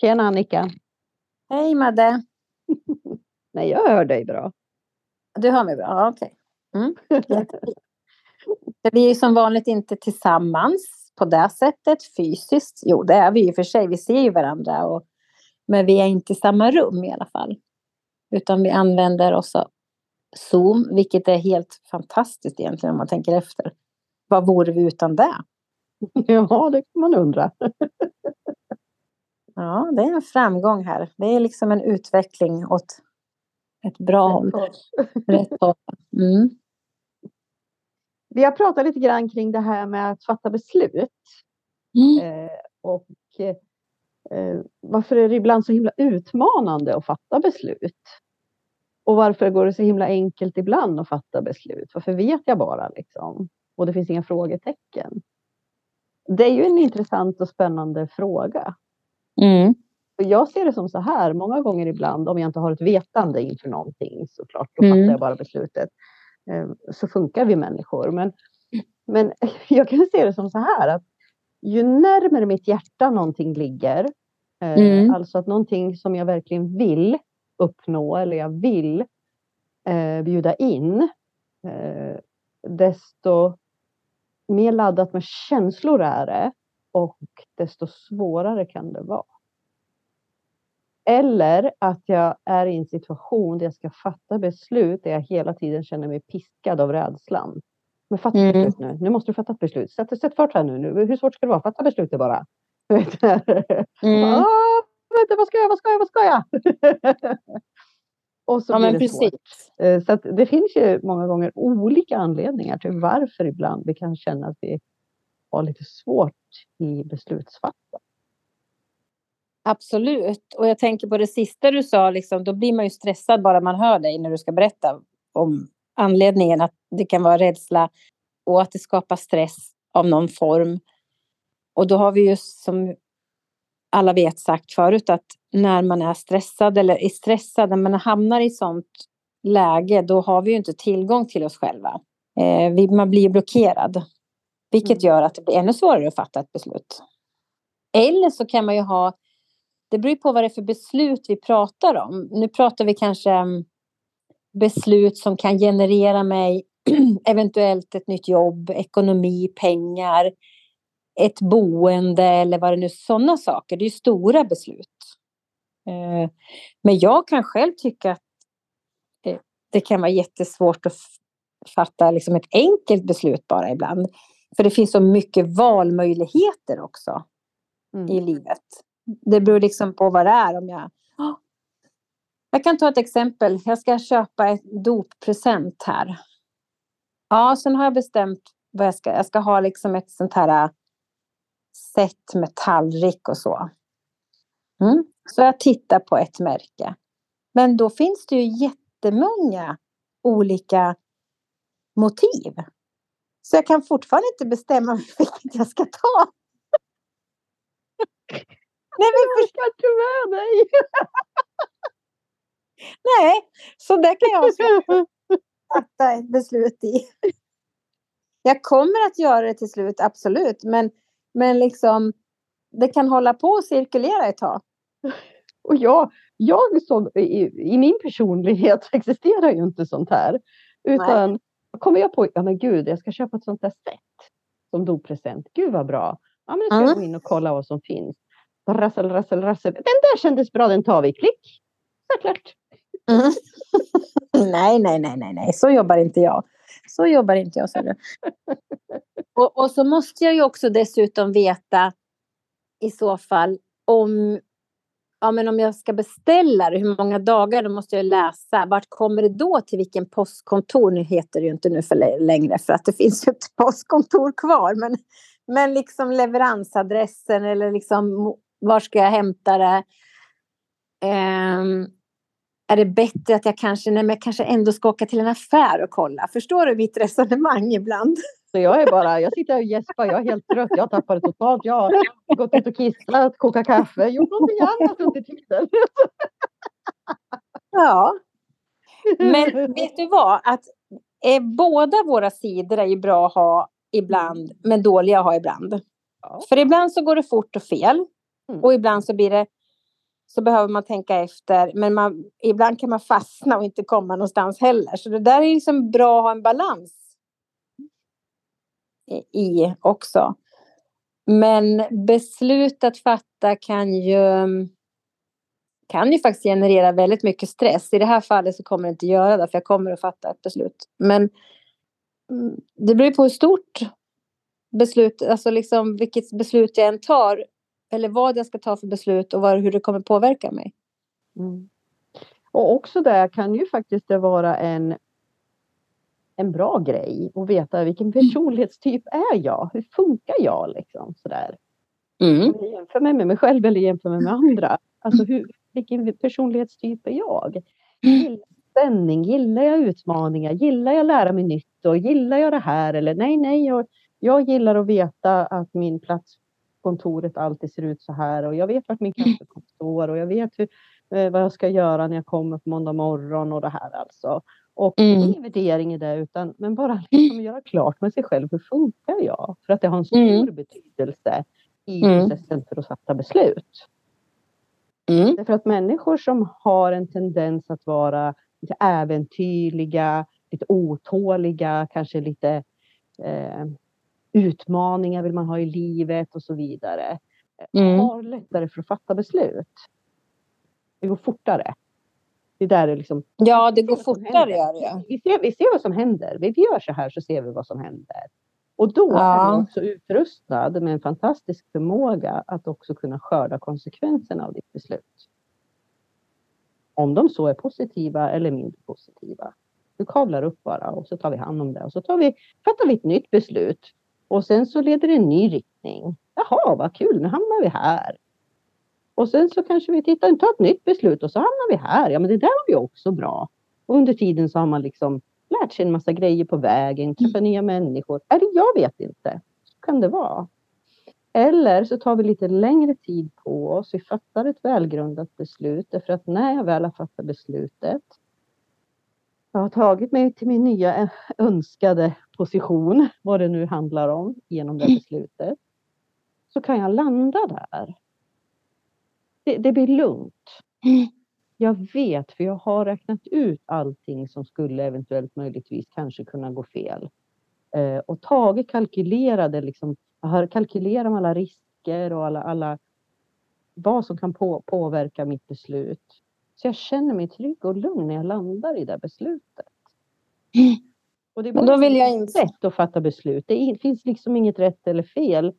Tjena Annika. Hej Madde. Nej, jag hör dig bra. Du hör mig bra? Ja, okej. Mm. vi är ju som vanligt inte tillsammans på det sättet fysiskt. Jo, det är vi i och för sig. Vi ser ju varandra. Och, men vi är inte i samma rum i alla fall. Utan vi använder oss av Zoom, vilket är helt fantastiskt egentligen om man tänker efter. Vad vore vi utan det? Ja, det kan man undra. Ja, det är en framgång här. Det är liksom en utveckling åt ett bra håll. Rätt håll. Mm. Vi har pratat lite grann kring det här med att fatta beslut. Mm. Eh, och eh, varför är det ibland så himla utmanande att fatta beslut? Och varför går det så himla enkelt ibland att fatta beslut? Varför vet jag bara liksom? Och det finns inga frågetecken. Det är ju en intressant och spännande fråga. Mm. Jag ser det som så här, många gånger ibland om jag inte har ett vetande inför någonting såklart, då mm. fattar jag bara beslutet. Ehm, så funkar vi människor. Men, men jag kan se det som så här att ju närmare mitt hjärta någonting ligger, eh, mm. alltså att någonting som jag verkligen vill uppnå eller jag vill eh, bjuda in, eh, desto mer laddat med känslor är det och desto svårare kan det vara. Eller att jag är i en situation där jag ska fatta beslut där jag hela tiden känner mig piskad av rädslan. Men fatta mm. beslut nu. Nu måste du fatta ett beslut. Sätt, sätt fart här nu. nu. Hur svårt ska det vara? Fatta beslutet bara. mm. ah, vänta, vad ska jag? Vad ska jag? Vad ska jag? Och så ja, blir det precis. svårt. Eh, så det finns ju många gånger olika anledningar till varför ibland vi kan känna att vi har lite svårt i beslutsfattande. Absolut. Och jag tänker på det sista du sa, liksom, då blir man ju stressad bara man hör dig när du ska berätta om anledningen att det kan vara rädsla och att det skapar stress av någon form. Och då har vi ju som alla vet sagt förut att när man är stressad eller är stressad, när man hamnar i sånt läge, då har vi ju inte tillgång till oss själva. Eh, man blir blockerad, vilket mm. gör att det blir ännu svårare att fatta ett beslut. Eller så kan man ju ha, det beror på vad det är för beslut vi pratar om. Nu pratar vi kanske beslut som kan generera mig eventuellt ett nytt jobb, ekonomi, pengar, ett boende eller vad det nu är, sådana saker. Det är ju stora beslut. Eh, men jag kan själv tycka att det kan vara jättesvårt att fatta liksom ett enkelt beslut bara ibland. För det finns så mycket valmöjligheter också mm. i livet. Det beror liksom på vad det är. Om jag, jag kan ta ett exempel. Jag ska köpa ett doppresent här. Ja, sen har jag bestämt vad jag ska. Jag ska ha liksom ett sånt här set med tallrik och så. Mm. Så jag tittar på ett märke. Men då finns det ju jättemånga olika motiv. Så jag kan fortfarande inte bestämma vilket jag ska ta. Nej, men jag ska med dig. Nej, så det kan jag fatta ett beslut i. Jag kommer att göra det till slut, absolut. Men, men liksom, det kan hålla på att cirkulera ett tag. Och jag, jag som, i, i, min personlighet existerar ju inte sånt här. Utan Nej. Kommer jag på, ja men gud, jag ska köpa ett sånt där sätt som doppresent. Gud vad bra. Ja men nu ska mm. jag gå in och kolla vad som finns. Rassel, rassel, rassel. Den där kändes bra, den tar vi. Klick. Så klart. Mm. nej, nej, nej, nej, nej, så jobbar inte jag. Så jobbar inte jag. Så och, och så måste jag ju också dessutom veta i så fall om ja, men om jag ska beställa det, hur många dagar, då måste jag läsa. Vart kommer det då till vilken postkontor? Nu heter det ju inte nu för längre för att det finns ju ett postkontor kvar. Men, men liksom leveransadressen eller liksom var ska jag hämta det? Um, är det bättre att jag kanske, nej, men jag kanske ändå ska åka till en affär och kolla? Förstår du mitt resonemang ibland? Så jag är bara, jag sitter och gäspar, jag är helt trött, jag tappar det totalt. Jag har gått ut och kissat, kokat kaffe, gjort någonting annat under tiden. Ja. Men vet du vad? Att eh, båda våra sidor är ju bra att ha ibland, men dåliga att ha ibland. Ja. För ibland så går det fort och fel. Mm. Och ibland så blir det så behöver man tänka efter. Men man, ibland kan man fastna och inte komma någonstans heller. Så det där är liksom bra att ha en balans i också. Men beslut att fatta kan ju, kan ju faktiskt generera väldigt mycket stress. I det här fallet så kommer det inte göra det, för jag kommer att fatta ett beslut. Men mm, det beror på hur stort beslut, alltså liksom vilket beslut jag än tar, eller vad jag ska ta för beslut och hur det kommer påverka mig. Mm. Och också där kan ju faktiskt det vara en en bra grej att veta vilken mm. personlighetstyp är jag? Hur funkar jag liksom sådär? Mm. Om jag jämför mig med mig själv eller jämför mig med andra. Alltså hur, vilken personlighetstyp är jag? Mm. Gillar spänning? Gillar jag utmaningar? Gillar jag lära mig nytt? Och gillar jag det här? Eller nej, nej, jag, jag gillar att veta att min plats på kontoret alltid ser ut så här och jag vet vart min kaffekopp står och jag vet hur, eh, vad jag ska göra när jag kommer på måndag morgon och det här alltså. Och mm. ingen värdering i det, utan, men bara liksom göra klart med sig själv. Hur funkar jag? För att det har en stor mm. betydelse i mm. processen för att fatta beslut. Mm. Därför att människor som har en tendens att vara lite äventyrliga, lite otåliga, kanske lite eh, utmaningar vill man ha i livet och så vidare. Mm. Har lättare för att fatta beslut. Det går fortare. Det där är liksom, ja, det går fortare gör det. Vi ser, vi ser vad som händer. Vi gör så här så ser vi vad som händer. Och då ja. är du också utrustad med en fantastisk förmåga att också kunna skörda konsekvenserna av ditt beslut. Om de så är positiva eller mindre positiva. Du kavlar upp bara och så tar vi hand om det och så tar vi, fattar vi ett nytt beslut. Och sen så leder det en ny riktning. Jaha, vad kul, nu hamnar vi här. Och sen så kanske vi tittar, tar ett nytt beslut och så hamnar vi här. Ja, men det där var ju också bra. Och under tiden så har man liksom lärt sig en massa grejer på vägen, träffat nya människor. Eller jag vet inte. Så kan det vara. Eller så tar vi lite längre tid på oss. Vi fattar ett välgrundat beslut. Därför att när jag väl har fattat beslutet. Jag har tagit mig till min nya önskade position, vad det nu handlar om, genom det beslutet. Så kan jag landa där det, det blir lugnt. Mm. Jag vet, för jag har räknat ut allting som skulle eventuellt möjligtvis kanske kunna gå fel. Eh, och tagit kalkylerade, liksom, jag har kalkylerat med alla risker och alla, alla vad som kan på, påverka mitt beslut. Så jag känner mig trygg och lugn när jag landar i det beslutet. Mm. Och det är bara då vill jag inte... sätt att fatta beslut. Det finns liksom inget rätt eller fel.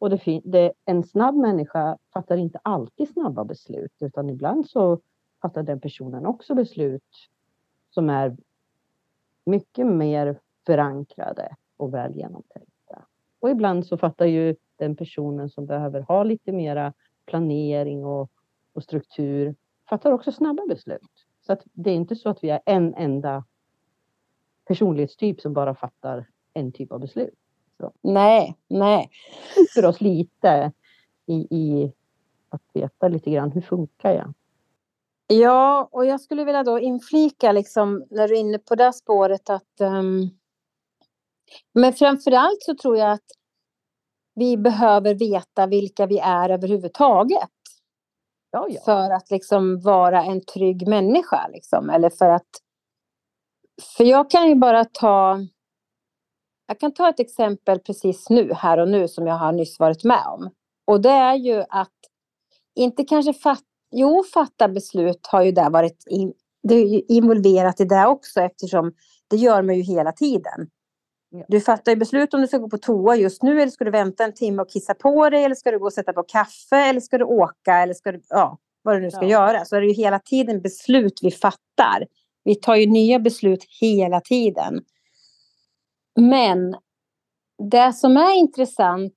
Och det, det, en snabb människa fattar inte alltid snabba beslut utan ibland så fattar den personen också beslut som är mycket mer förankrade och väl genomtänkta. Och ibland så fattar ju den personen som behöver ha lite mera planering och, och struktur fattar också snabba beslut. Så att det är inte så att vi är en enda personlighetstyp som bara fattar en typ av beslut. Så. Nej, nej. För oss lite i, i att veta lite grann hur funkar jag? Ja, och jag skulle vilja då inflika liksom när du är inne på det spåret att um, men framförallt så tror jag att vi behöver veta vilka vi är överhuvudtaget. Ja, ja. För att liksom vara en trygg människa liksom, eller för att för jag kan ju bara ta jag kan ta ett exempel precis nu, här och nu, som jag har nyss varit med om. Och det är ju att inte kanske fatta, jo, fatta beslut har ju där varit in, det är involverat i det också eftersom det gör man ju hela tiden. Du fattar ju beslut om du ska gå på toa just nu eller ska du vänta en timme och kissa på dig eller ska du gå och sätta på kaffe eller ska du åka eller ska du, ja, vad du nu ska ja. göra. Så är det ju hela tiden beslut vi fattar. Vi tar ju nya beslut hela tiden. Men det som är intressant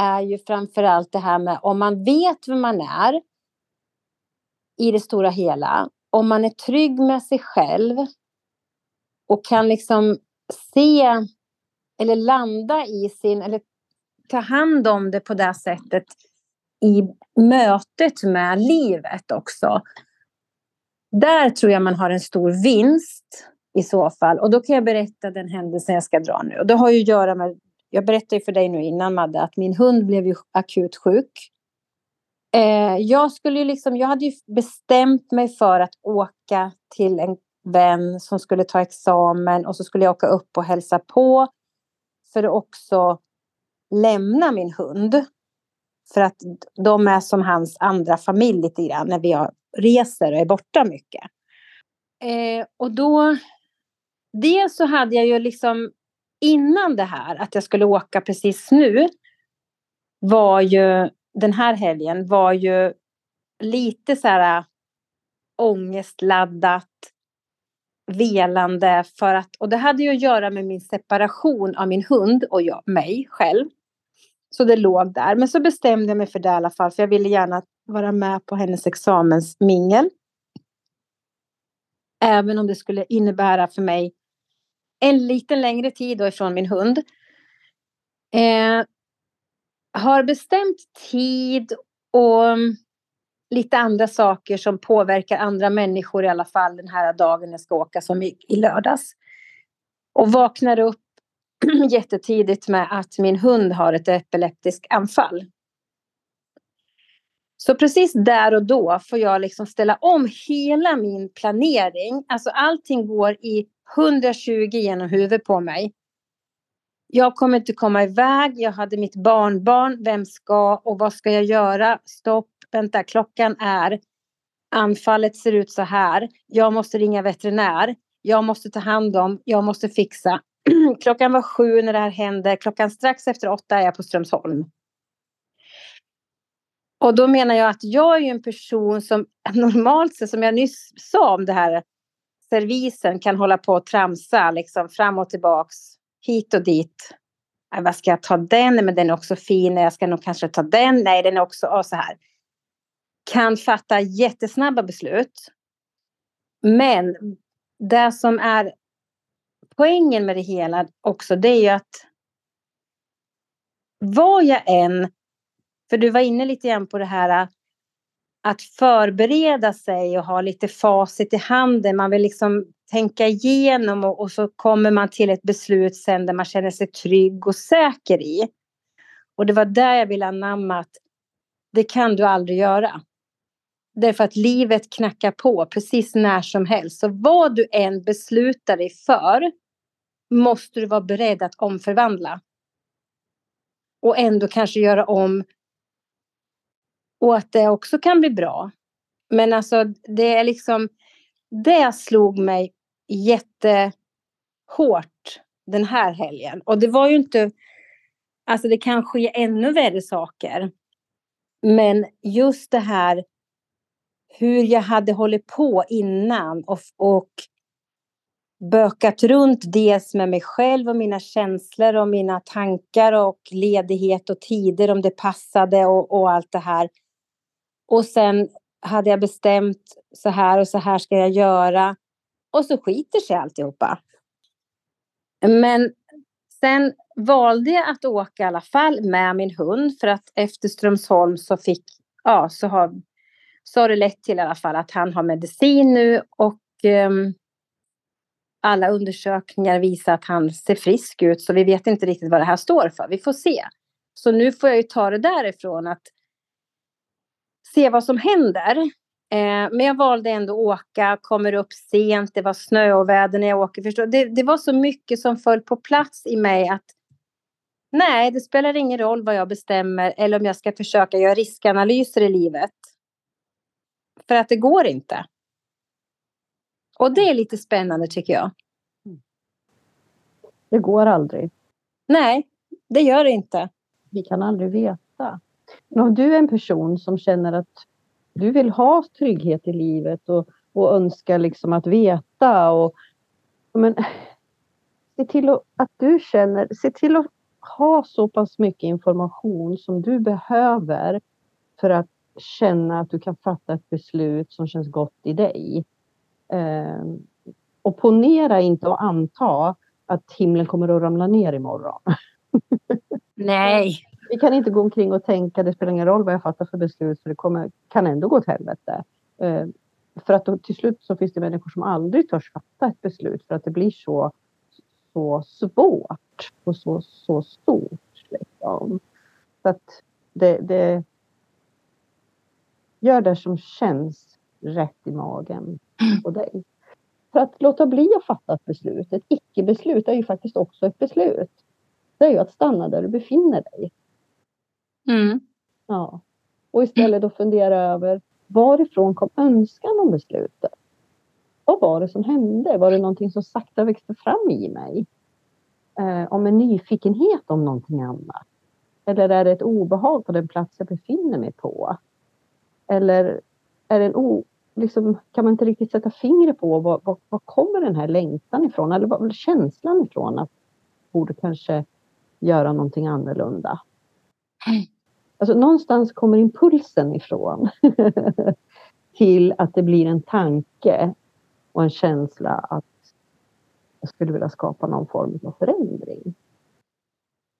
är ju framför allt det här med om man vet vem man är i det stora hela, om man är trygg med sig själv och kan liksom se eller landa i sin, eller ta hand om det på det sättet i mötet med livet också. Där tror jag man har en stor vinst i så fall. Och då kan jag berätta den händelsen jag ska dra nu. Och det har ju att göra med, jag berättade ju för dig nu innan Madde, att min hund blev ju akut sjuk. Eh, jag skulle ju liksom, jag hade ju bestämt mig för att åka till en vän som skulle ta examen och så skulle jag åka upp och hälsa på för att också lämna min hund. För att de är som hans andra familj lite grann när vi reser och är borta mycket. Eh, och då, dels så hade jag ju liksom innan det här att jag skulle åka precis nu var ju den här helgen var ju lite så här ångestladdat, velande för att, och det hade ju att göra med min separation av min hund och jag, mig själv. Så det låg där. Men så bestämde jag mig för det i alla fall, för jag ville gärna vara med på hennes examensmingel. Även om det skulle innebära för mig en lite längre tid då ifrån min hund. Eh, har bestämt tid och mm, lite andra saker som påverkar andra människor i alla fall den här dagen jag ska åka som i, i lördags. Och vaknar upp jättetidigt med att min hund har ett epileptiskt anfall. Så precis där och då får jag liksom ställa om hela min planering. Alltså allting går i 120 genom huvudet på mig. Jag kommer inte komma iväg. Jag hade mitt barnbarn. Vem ska och vad ska jag göra? Stopp, vänta, klockan är. Anfallet ser ut så här. Jag måste ringa veterinär. Jag måste ta hand om. Jag måste fixa. klockan var sju när det här hände. Klockan strax efter åtta är jag på Strömsholm. Och då menar jag att jag är en person som normalt sett, som jag nyss sa om det här servisen, kan hålla på och tramsa liksom fram och tillbaks hit och dit. Äh, vad ska jag ta den? Men den är också fin. Jag ska nog kanske ta den. Nej, den är också och så här. Kan fatta jättesnabba beslut. Men det som är poängen med det hela också, det är ju att vad jag än, för du var inne lite grann på det här att förbereda sig och ha lite facit i handen. Man vill liksom tänka igenom och, och, så kommer man till ett beslut sen där man känner sig trygg och säker i. Och det var där jag ville anamma att det kan du aldrig göra. Därför att livet knackar på precis när som helst. Så vad du än beslutar dig för måste du vara beredd att omförvandla. Och ändå kanske göra om. Och att det också kan bli bra. Men alltså det är liksom det slog mig jättehårt den här helgen. Och det var ju inte, alltså det kan ske ännu värre saker. Men just det här hur jag hade hållit på innan och, och bökat runt dels med mig själv och mina känslor och mina tankar och ledighet och tider om det passade och, och allt det här. Och sen hade jag bestämt så här och så här ska jag göra. Och så skiter sig alltihopa. Men sen valde jag att åka i alla fall med min hund för att efter Strömsholm så fick, ja så har, så har det lett till i alla fall att han har medicin nu och eh, alla undersökningar visar att han ser frisk ut så vi vet inte riktigt vad det här står för. Vi får se. Så nu får jag ju ta det därifrån att se vad som händer. Eh, men jag valde ändå att åka, kommer upp sent, det var snö och väder när jag åker. Förstår? Det, det var så mycket som föll på plats i mig att nej, det spelar ingen roll vad jag bestämmer eller om jag ska försöka göra riskanalyser i livet. För att det går inte. Och det är lite spännande tycker jag. Det går aldrig. Nej, det gör det inte. Vi kan aldrig veta. Men om du är en person som känner att du vill ha trygghet i livet och, och önskar liksom att veta och men, se till att, att du känner, se till att ha så pass mycket information som du behöver för att känna att du kan fatta ett beslut som känns gott i dig. Eh, och ponera inte och anta att himlen kommer att ramla ner imorgon. Nej. Vi kan inte gå omkring och tänka det spelar ingen roll vad jag fattar för beslut för det kommer, kan ändå gå åt helvete. Eh, för att då, till slut så finns det människor som aldrig törs fatta ett beslut för att det blir så, så svårt och så, så stort. Liksom. Så att det, det, Gör det som känns rätt i magen på dig. För att låta bli att fatta ett beslut, ett icke-beslut är ju faktiskt också ett beslut. Det är ju att stanna där du befinner dig. Mm. Ja. Och istället då fundera över varifrån kom önskan om beslutet? Vad var det som hände? Var det någonting som sakta växte fram i mig? Eh, om en nyfikenhet om någonting annat? Eller är det ett obehag på den plats jag befinner mig på? Eller är det en o, liksom, kan man inte riktigt sätta fingret på var, var, var kommer den här längtan ifrån? Eller var känslan ifrån att borde kanske göra någonting annorlunda? Mm. Alltså någonstans kommer impulsen ifrån till att det blir en tanke och en känsla att jag skulle vilja skapa någon form av förändring.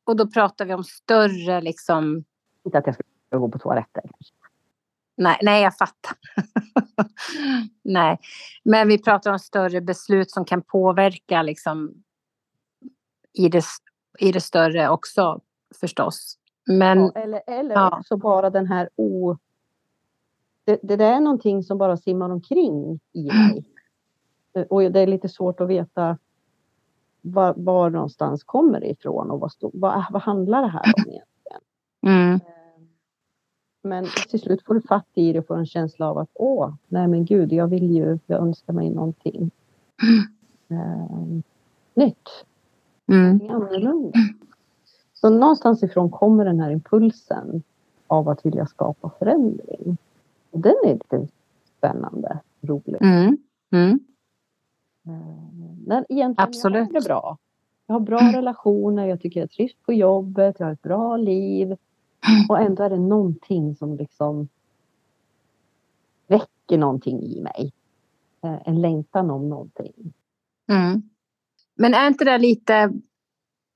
Och då pratar vi om större liksom... Inte att jag ska gå på toaletten kanske. Nej, nej jag fattar. nej, men vi pratar om större beslut som kan påverka liksom i det, i det större också förstås. Men, ja, eller eller ja. också bara den här o... Det, det är någonting som bara simmar omkring i mig. Och det är lite svårt att veta var, var någonstans kommer det ifrån och vad, stod, vad, vad handlar det här om egentligen? Mm. Men till slut får du fatt i det och får en känsla av att åh, nej men gud, jag vill ju, jag önskar mig någonting eh, nytt. Mm. Någonting annorlunda. Så någonstans ifrån kommer den här impulsen av att vilja skapa förändring. Och den är lite spännande, rolig. Mm. Mm. När egentligen Absolut. jag har det bra. Jag har bra relationer, jag tycker jag trivs på jobbet, jag har ett bra liv. Och ändå är det någonting som liksom väcker någonting i mig. Eh, En längtan om någonting. Mm. Men är inte det lite...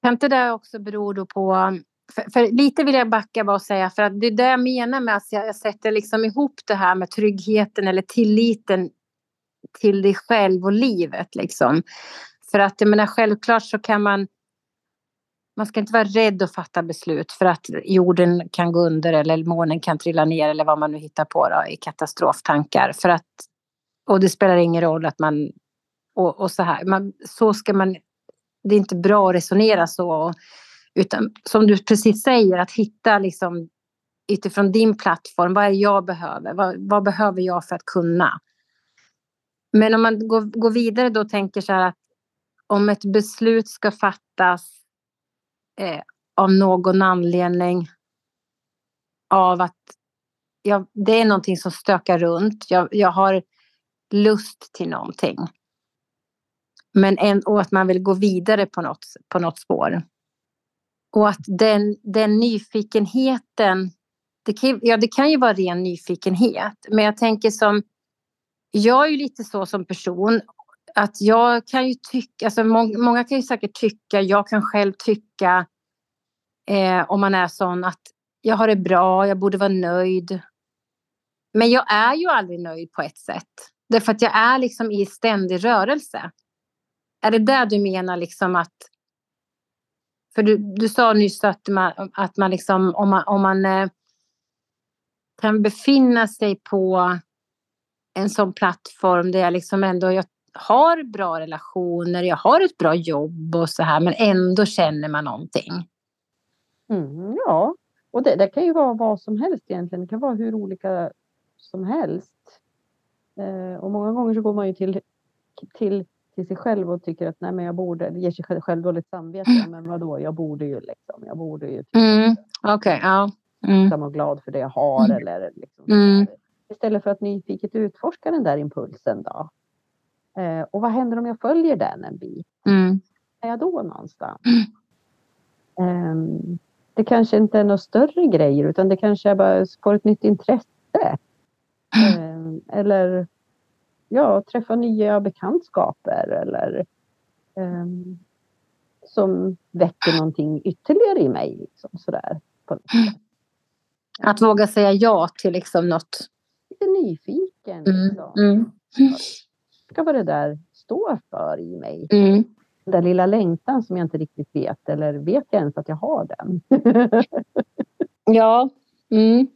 Kan inte det också bero då på... För, för lite vill jag backa bara och säga, för att det är det jag menar med att jag, jag sätter liksom ihop det här med tryggheten eller tilliten till dig själv och livet. Liksom. För att jag menar, självklart så kan man... Man ska inte vara rädd att fatta beslut för att jorden kan gå under eller månen kan trilla ner eller vad man nu hittar på då, i katastroftankar. För att, och det spelar ingen roll att man... Och, och så här, man, så ska man... Det är inte bra att resonera så. Utan som du precis säger, att hitta liksom utifrån din plattform, vad är det jag behöver? Vad, vad behöver jag för att kunna? Men om man går, går vidare då och tänker så här att om ett beslut ska fattas eh, av någon anledning av att jag, det är någonting som stökar runt. Jag, jag har lust till någonting. Men en, och att man vill gå vidare på något, på något spår. Och att den, den nyfikenheten, det kan, ja, det kan ju vara ren nyfikenhet, men jag tänker som jag är ju lite så som person att jag kan ju tycka, alltså må, många kan ju säkert tycka, jag kan själv tycka eh, om man är sån att jag har det bra, jag borde vara nöjd. Men jag är ju aldrig nöjd på ett sätt. Därför att jag är liksom i ständig rörelse. Är det där du menar liksom att för du, du sa nyss att man, att man liksom, om man, om man eh, kan befinna sig på en sån plattform där jag liksom ändå jag har bra relationer, jag har ett bra jobb och så här, men ändå känner man någonting. Mm, ja, och det, det kan ju vara vad som helst egentligen. Det kan vara hur olika som helst. Eh, och många gånger så går man ju till, till, till sig själv och tycker att nej men jag borde, ger sig själv, dåligt samvete. Mm. Men vadå, jag borde ju liksom, jag borde ju Mm, Okej, okay, ja. Mm. vara glad för det jag har Mm. eller liksom, Mm. Istället för att nyfiket utforska den där impulsen då. Eh, och vad händer om jag följer den en bit? Mm. Är jag då någonstans? Ehm, det kanske inte är några större grejer utan det kanske är bara får ett nytt intresse. Ehm, eller ja, träffa nya bekantskaper eller ehm, som väcker någonting ytterligare i mig. Liksom, sådär, sätt. Att våga säga ja till liksom något. Lite nyfiken. Mm. Liksom. Mm. Ska vad det där står för i mig. Mm. Den där lilla längtan som jag inte riktigt vet eller vet jag ens att jag har den? Ja. Mm.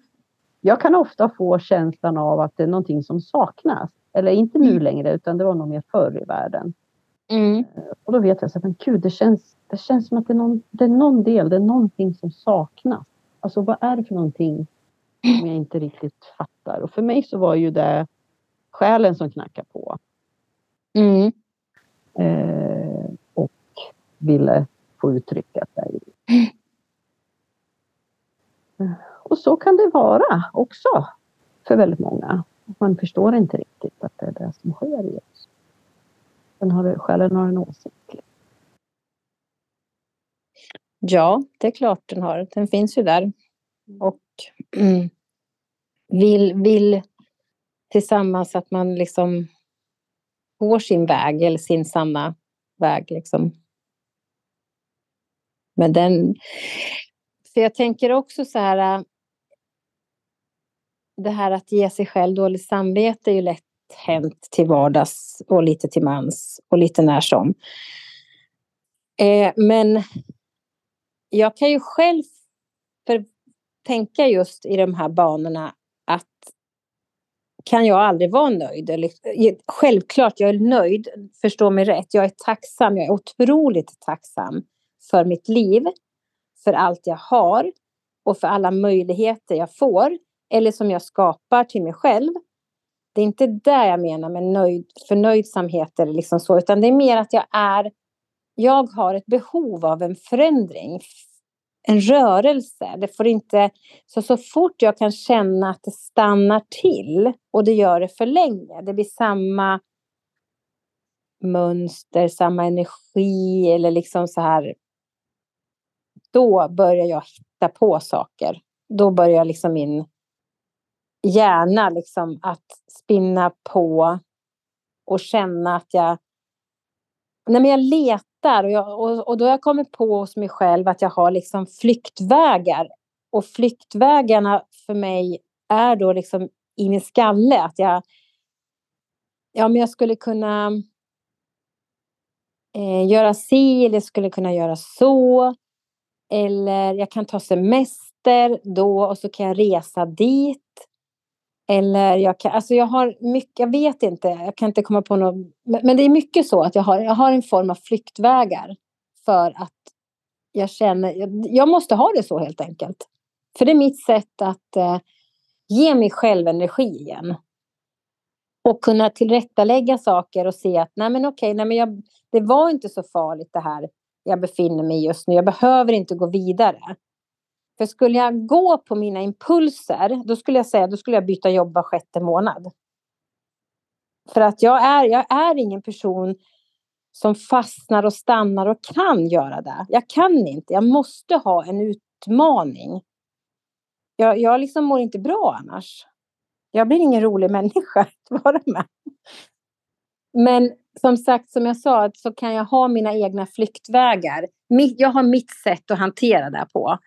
jag kan ofta få känslan av att det är någonting som saknas. Eller inte nu mm. längre, utan det var nog mer förr i världen. Mm. Och då vet jag så men gud, det känns, det känns som att det är, någon, det är någon del, det är någonting som saknas. Alltså vad är det för någonting som jag inte riktigt fattar? Och för mig så var ju det själen som knackar på. Mm. Eh, och ville få uttrycka sig. Och så kan det vara också för väldigt många. Man förstår inte riktigt att det är det som sker i oss. Sen har, själen har en åsikt. Ja, det är klart den har. Den finns ju där. Och mm, vill, vill tillsammans att man liksom går sin väg eller sin sanna väg. Liksom. Men den... För jag tänker också så här... Äh, det här att ge sig själv dåligt samvete är ju lätt hänt till vardags och lite till mans och lite när som. Eh, men jag kan ju själv för, tänka just i de här banorna att kan jag aldrig vara nöjd? Eller, självklart, jag är nöjd, förstå mig rätt. Jag är tacksam, jag är otroligt tacksam för mitt liv, för allt jag har och för alla möjligheter jag får eller som jag skapar till mig själv. Det är inte det jag menar med nöjd, förnöjsamhet eller liksom så, utan det är mer att jag är jag har ett behov av en förändring, en rörelse. Det får inte, så, så fort jag kan känna att det stannar till och det gör det för länge, det blir samma mönster, samma energi eller liksom så här. Då börjar jag hitta på saker. Då börjar liksom min gärna liksom att spinna på och känna att jag Nej, men jag letar och, jag, och, och då har jag kommit på hos mig själv att jag har liksom flyktvägar. Och flyktvägarna för mig är då liksom i min skalle. Att jag, ja, men jag skulle kunna eh, göra si eller jag skulle kunna göra så. Eller jag kan ta semester då och så kan jag resa dit. Eller jag kan, alltså jag har mycket, jag vet inte, jag kan inte komma på något. Men det är mycket så att jag har, jag har en form av flyktvägar. För att jag känner, jag, jag måste ha det så helt enkelt. För det är mitt sätt att eh, ge mig själv energi igen. Och kunna tillrättalägga saker och se att nej men okej, nej men jag, det var inte så farligt det här jag befinner mig just nu. Jag behöver inte gå vidare. För skulle jag gå på mina impulser, då skulle jag säga, då skulle jag byta jobb var sjätte månad. För att jag är, jag är ingen person som fastnar och stannar och kan göra det. Jag kan inte, jag måste ha en utmaning. Jag, jag liksom mår inte bra annars. Jag blir ingen rolig människa att vara med. Men som sagt, som jag sa, så kan jag ha mina egna flyktvägar. Jag har mitt sätt att hantera det på.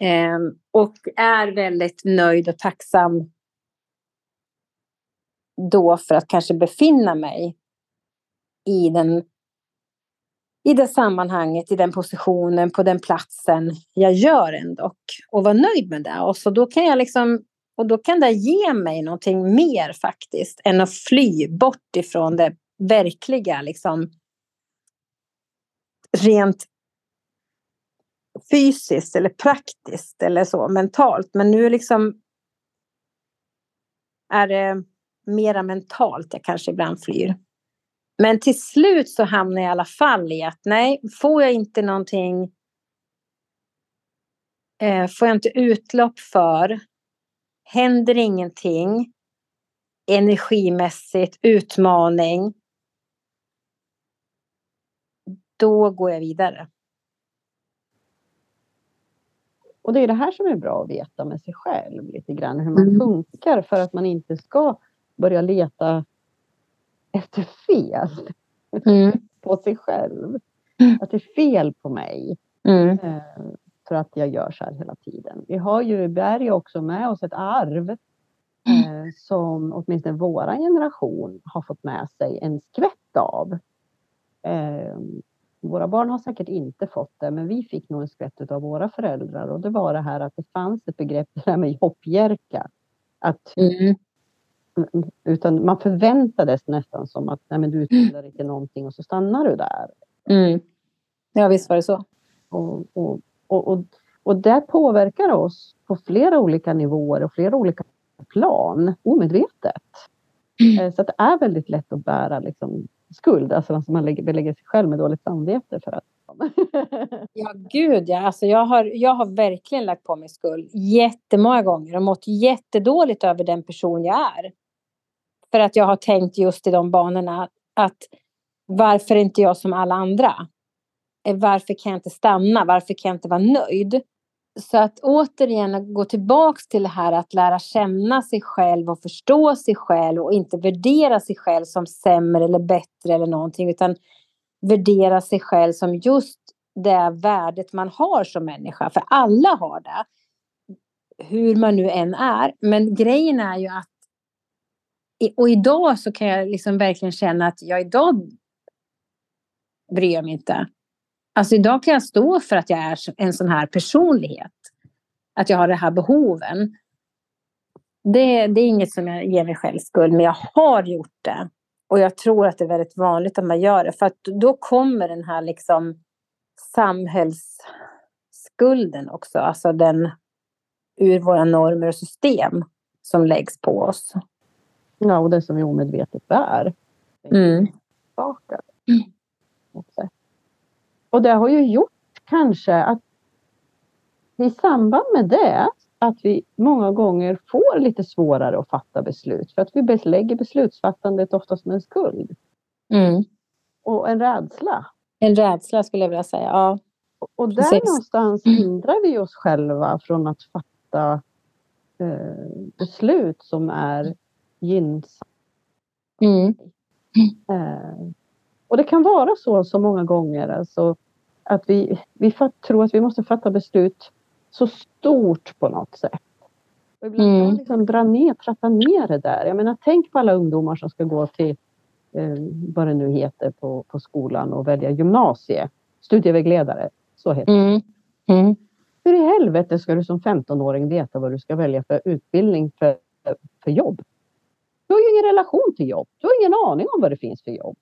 Ehm, och är väldigt nöjd och tacksam då för att kanske befinna mig i den i det sammanhanget, i den positionen, på den platsen jag gör ändå och vara nöjd med det. Och så då kan jag liksom och då kan det ge mig någonting mer faktiskt än att fly bort ifrån det verkliga liksom rent fysiskt eller praktiskt eller så mentalt. Men nu liksom är det mera mentalt jag kanske ibland flyr. Men till slut så hamnar jag i alla fall i att nej, får jag inte någonting eh, får jag inte utlopp för, händer ingenting energimässigt, utmaning, då går jag vidare. Och det är det här som är bra att veta med sig själv lite grann hur man mm. funkar för att man inte ska börja leta efter fel mm. på sig själv. Mm. Att det är fel på mig. Mm. Eh, för att jag gör så här hela tiden. Vi har ju, bär ju också med oss ett arv eh, som åtminstone våra generation har fått med sig en skvätt av. Eh, våra barn har säkert inte fått det, men vi fick nog en skvätt av våra föräldrar och det var det här att det fanns ett begrepp, det här med hoppjerka. Att, mm. Utan man förväntades nästan som att nej, men du utbildar inte någonting och så stannar du där. Mm. Ja, visst var det så. Och, och, och, och, och det påverkar oss på flera olika nivåer och flera olika plan omedvetet. Mm. Eh, så det är väldigt lätt att bära liksom, skuld, alltså, alltså man belägger sig själv med dåligt samvete för att Ja, gud ja. Alltså jag, har, jag har verkligen lagt på mig skuld jättemånga gånger och mått jättedåligt över den person jag är. För att jag har tänkt just i de banorna att varför är inte jag som alla andra? Eh, varför kan jag inte stanna? Varför kan jag inte vara nöjd? Så att återigen gå tillbaks till det här att lära känna sig själv och förstå sig själv och inte värdera sig själv som sämre eller bättre eller någonting utan värdera sig själv som just det värdet man har som människa. För alla har det. Hur man nu än är. Men grejen är ju att och idag så kan jag liksom verkligen känna att jag idag bryr jag mig inte. Alltså idag kan jag stå för att jag är en sån här personlighet. Att jag har de här behoven. Det, det är inget som jag ger mig själv skuld, men jag har gjort det. Och jag tror att det är väldigt vanligt att man gör det. För då kommer den här liksom samhällsskulden också. Alltså den ur våra normer och system som läggs på oss. Ja, och det som vi omedvetet bär. Mm. Mm. Och det har ju gjort kanske att i samband med det att vi många gånger får lite svårare att fatta beslut för att vi belägger beslutsfattandet oftast med en skuld. Mm. Och en rädsla. En rädsla skulle jag vilja säga, ja. Och där Precis. någonstans hindrar vi oss själva från att fatta eh, beslut som är gynnsamma. Mm. Eh, och det kan vara så så många gånger alltså, att vi, vi tror att vi måste fatta beslut så stort på något sätt. Och ibland mm. liksom dra ner, trappa ner det där. Jag menar, tänk på alla ungdomar som ska gå till eh, vad det nu heter på, på skolan och välja gymnasie. Studievägledare, så heter mm. det. Mm. Hur i helvete ska du som 15-åring veta vad du ska välja för utbildning för, för jobb? Du har ju ingen relation till jobb. Du har ingen aning om vad det finns för jobb.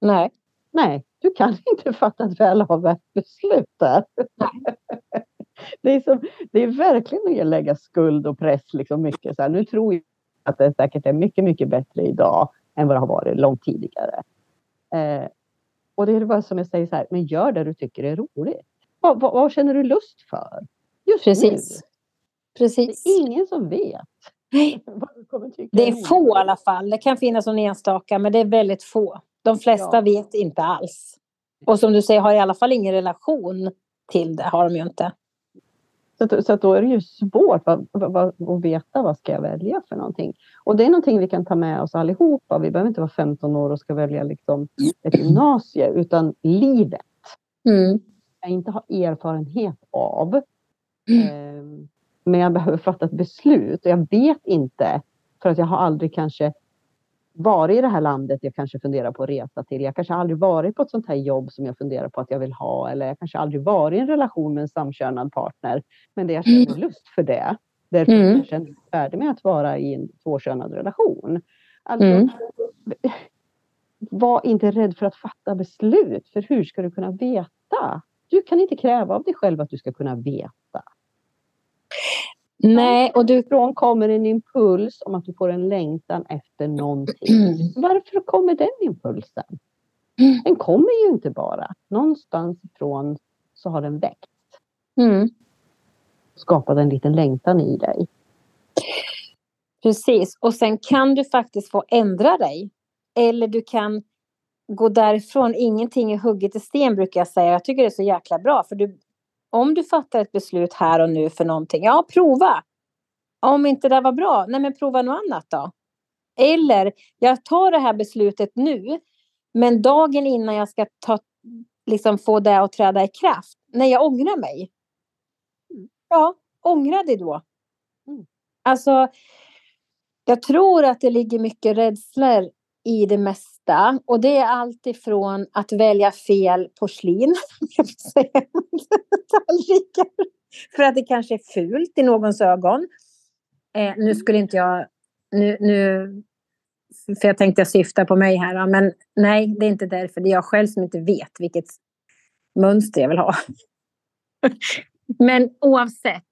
Nej. Nej, du kan inte fatta ett väl avvägt beslut där. det, är som, det är verkligen att lägga skuld och press liksom mycket. Så här, nu tror jag att det säkert är mycket, mycket bättre idag än vad det har varit långt tidigare. Eh, och det är bara som jag säger så här, men gör det du tycker är roligt. Vad, vad, vad känner du lust för? Just Precis. Nu. Precis. Det är ingen som vet. Nej. Det är få i alla fall. Det kan finnas någon enstaka, men det är väldigt få. De flesta ja. vet inte alls. Och som du säger, har i alla fall ingen relation till det, har de ju inte. Så, så att då är det ju svårt vad, vad, att veta vad ska jag välja för någonting. Och det är någonting vi kan ta med oss allihopa. Vi behöver inte vara 15 år och ska välja liksom ett gymnasie, utan livet. Mm. Jag inte har erfarenhet av. Mm. Eh, men jag behöver fatta ett beslut och jag vet inte för att jag har aldrig kanske varit i det här landet jag kanske funderar på att resa till. Jag kanske aldrig varit på ett sånt här jobb som jag funderar på att jag vill ha. Eller jag kanske aldrig varit i en relation med en samkönad partner. Men det jag känner mm. lust för det. Därför mm. jag känner färdig med att vara i en tvåkönad relation. Alltså, mm. Var inte rädd för att fatta beslut. För hur ska du kunna veta? Du kan inte kräva av dig själv att du ska kunna veta. Nej, och du... Från kommer en impuls om att du får en längtan efter någonting. Varför kommer den impulsen? Den kommer ju inte bara. Någonstans ifrån så har den växt. Mm. Skapat en liten längtan i dig. Precis, och sen kan du faktiskt få ändra dig. Eller du kan gå därifrån. Ingenting är hugget i sten brukar jag säga. Jag tycker det är så jäkla bra. För du, om du fattar ett beslut här och nu för någonting, ja prova. Om inte det var bra, nej men prova något annat då. Eller, jag tar det här beslutet nu, men dagen innan jag ska ta, liksom få det att träda i kraft, när jag ångrar mig. Ja, ångra dig då. Mm. Alltså, jag tror att det ligger mycket rädslor i det mesta. Och det är allt ifrån att välja fel porslin. för att det kanske är fult i någons ögon. Eh, nu skulle inte jag... Nu, nu, för jag tänkte jag syftar på mig här. Men nej, det är inte därför. Det är jag själv som inte vet vilket mönster jag vill ha. men oavsett.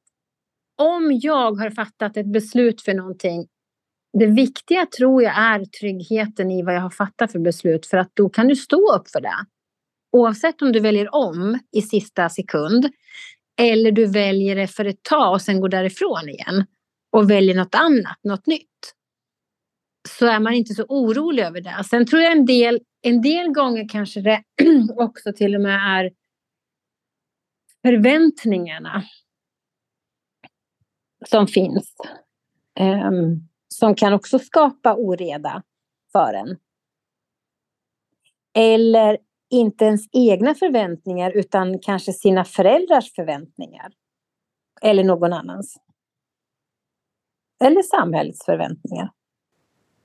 Om jag har fattat ett beslut för någonting det viktiga tror jag är tryggheten i vad jag har fattat för beslut för att då kan du stå upp för det. Oavsett om du väljer om i sista sekund eller du väljer det för ett tag och sen går därifrån igen och väljer något annat, något nytt. Så är man inte så orolig över det. Sen tror jag en del, en del gånger kanske det också till och med är förväntningarna som finns. Um, som kan också skapa oreda för en. Eller inte ens egna förväntningar utan kanske sina föräldrars förväntningar. Eller någon annans. Eller samhällets förväntningar.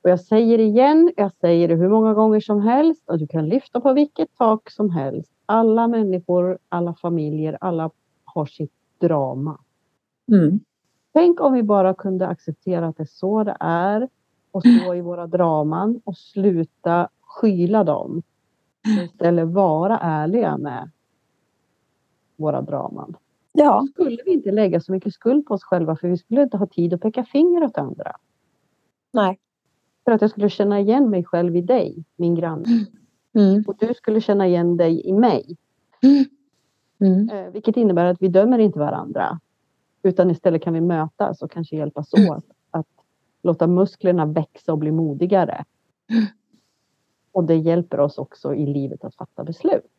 Och jag säger igen, jag säger det hur många gånger som helst och du kan lyfta på vilket tak som helst. Alla människor, alla familjer, alla har sitt drama. Mm. Tänk om vi bara kunde acceptera att det är så det är och stå i våra draman och sluta skyla dem. Istället vara ärliga med våra draman. Ja. Då skulle vi inte lägga så mycket skuld på oss själva för vi skulle inte ha tid att peka finger åt andra. Nej. För att jag skulle känna igen mig själv i dig, min granne. Mm. Och du skulle känna igen dig i mig. Mm. Mm. Eh, vilket innebär att vi dömer inte varandra. Utan istället kan vi mötas och kanske hjälpas mm. åt att låta musklerna växa och bli modigare. Mm. Och det hjälper oss också i livet att fatta beslut.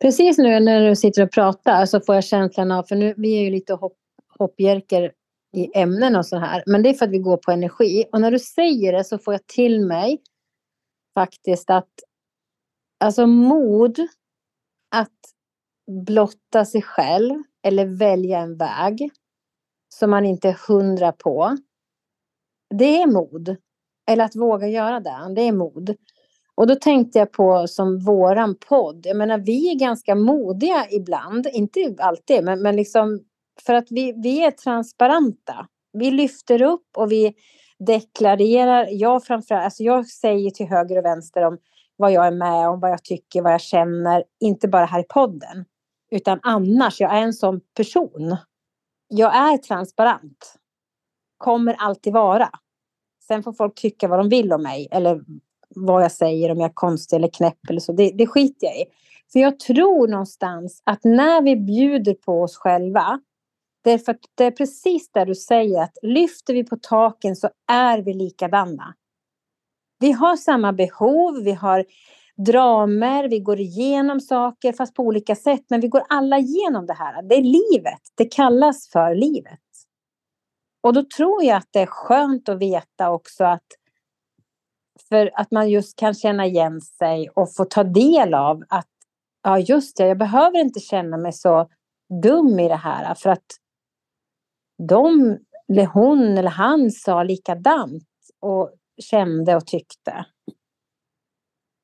Precis nu när du sitter och pratar så får jag känslan av, för nu vi är ju lite hopp, hoppjerker i ämnen och så här, men det är för att vi går på energi. Och när du säger det så får jag till mig faktiskt att alltså mod att blotta sig själv eller välja en väg som man inte är hundra på. Det är mod. Eller att våga göra det, det är mod. Och då tänkte jag på som våran podd. Jag menar, vi är ganska modiga ibland. Inte alltid, men, men liksom för att vi, vi är transparenta. Vi lyfter upp och vi deklarerar. Jag framförallt, alltså jag säger till höger och vänster om vad jag är med om, vad jag tycker, vad jag känner. Inte bara här i podden. Utan annars, jag är en sån person. Jag är transparent. Kommer alltid vara. Sen får folk tycka vad de vill om mig. Eller vad jag säger, om jag är konstig eller knäpp eller så. Det, det skiter jag i. För jag tror någonstans att när vi bjuder på oss själva. Det är, för det är precis det du säger. Att lyfter vi på taken så är vi likadana. Vi har samma behov. Vi har dramer, vi går igenom saker fast på olika sätt. Men vi går alla igenom det här. Det är livet. Det kallas för livet. Och då tror jag att det är skönt att veta också att för att man just kan känna igen sig och få ta del av att ja just det, jag behöver inte känna mig så dum i det här för att de eller hon eller han sa likadant och kände och tyckte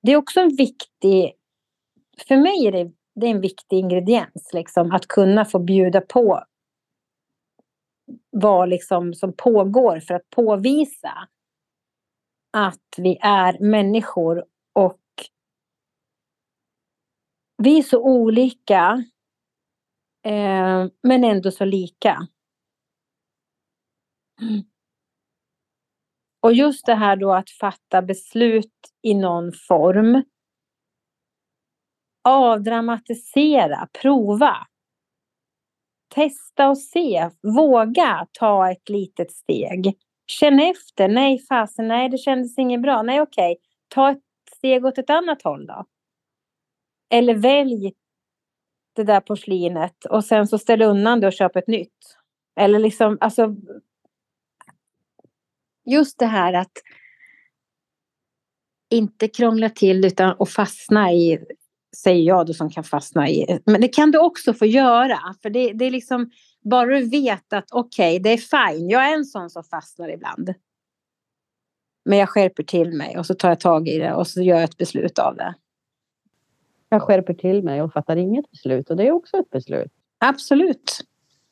det är också en viktig, för mig är det, det är en viktig ingrediens, liksom, att kunna få bjuda på vad liksom som pågår för att påvisa att vi är människor och vi är så olika eh, men ändå så lika. Mm. Och just det här då att fatta beslut i någon form. Avdramatisera, prova. Testa och se, våga ta ett litet steg. Känn efter, nej fasen, nej det kändes inget bra, nej okej, ta ett steg åt ett annat håll då. Eller välj det där porslinet och sen så ställ undan det och köp ett nytt. Eller liksom, alltså just det här att inte krångla till utan att fastna i, säger jag då som kan fastna i, men det kan du också få göra. För det, det är liksom, bara du vet att okej, okay, det är fine, jag är en sån som fastnar ibland. Men jag skärper till mig och så tar jag tag i det och så gör jag ett beslut av det. Jag skärper till mig och fattar inget beslut och det är också ett beslut. Absolut.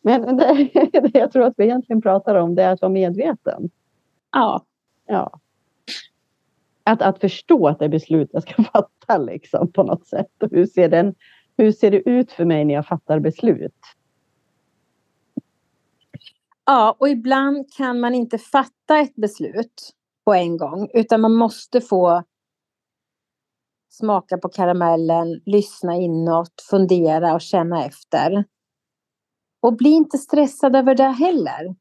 Men det, det jag tror att vi egentligen pratar om det är att vara medveten. Ja. Ja. Att, att förstå att det är beslut jag ska fatta liksom på något sätt. Och hur, ser den, hur ser det ut för mig när jag fattar beslut? Ja, och ibland kan man inte fatta ett beslut på en gång utan man måste få smaka på karamellen, lyssna inåt, fundera och känna efter. Och bli inte stressad över det heller.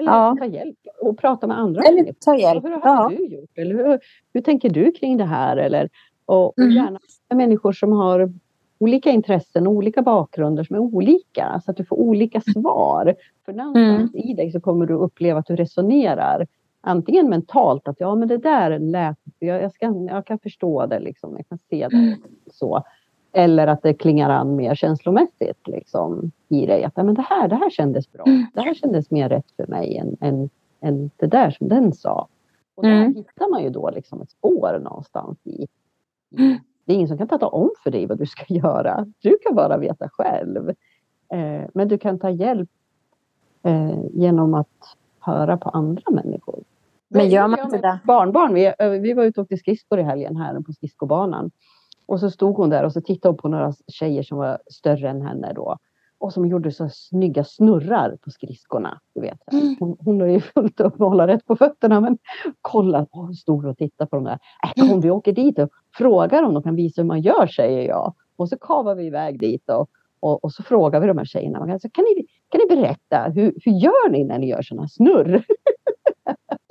Eller Ja. ta hjälp och prata med andra Eller människor. ta hjälp. Hur har Ja. du gjort? Eller hur, hur tänker du kring det här? Eller, och, och Mm. gärna med människor som har olika intressen och olika bakgrunder som är olika. Så att du får olika svar. För någonstans Mm. i dig så kommer du uppleva att du resonerar. Antingen mentalt att ja men det där lät, jag, jag, ska, jag kan förstå det liksom, jag kan se det Mm. så. Eller att det klingar an mer känslomässigt liksom, i dig. Att men det, här, det här kändes bra. Mm. Det här kändes mer rätt för mig än, än, än det där som den sa. Och där Mm. hittar man ju då liksom ett spår någonstans i. Mm. Det är ingen som kan tala om för dig vad du ska göra. Du kan bara veta själv. Eh, men du kan ta hjälp eh, genom att höra på andra människor. Men gör man inte det? Barnbarn, vi, eh, vi var ute och åkte skridskor i helgen här på skridskobanan. Och så stod hon där och så tittade hon på några tjejer som var större än henne då. Och som gjorde så snygga snurrar på skridskorna. Du vet. Mm. Hon, hon har ju fullt upp med att hålla rätt på fötterna. Men kolla, hon stod och tittade på de där. Äh, kom vi åker dit och frågar om de kan visa hur man gör, säger jag. Och så kavar vi iväg dit och, och, och så frågar vi de här tjejerna. Alltså, kan, ni, kan ni berätta, hur, hur gör ni när ni gör sådana snurr?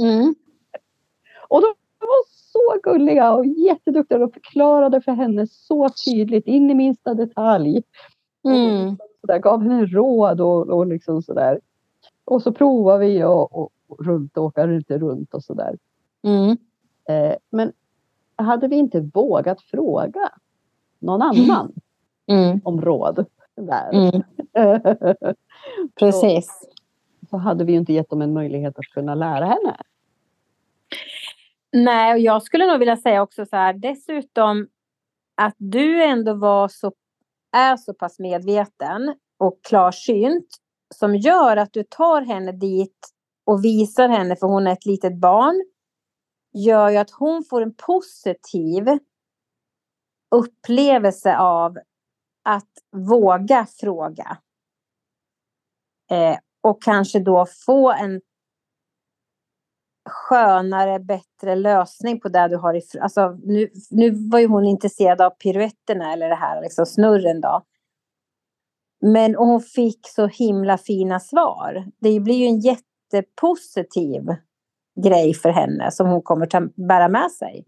Mm. Och de var så gulliga och jätteduktiga och förklarade för henne så tydligt in i minsta detalj. Mm. Och så där, gav henne råd och, och liksom sådär. Och så provar vi och, och, och runt och åka lite runt och sådär. Mm. Eh, men hade vi inte vågat fråga någon annan Mm. om råd där. Mm. Precis. så hade vi inte gett dem en möjlighet att kunna lära henne. Nej, och jag skulle nog vilja säga också så här dessutom att du ändå var så, är så pass medveten och klarsynt som gör att du tar henne dit och visar henne, för hon är ett litet barn, gör ju att hon får en positiv upplevelse av att våga fråga. Eh, och kanske då få en skönare, bättre lösning på det du har i... Alltså, nu, nu var ju hon intresserad av piruetterna eller det här liksom snurren då. Men och hon fick så himla fina svar. Det blir ju en jättepositiv grej för henne som hon kommer ta, bära med sig.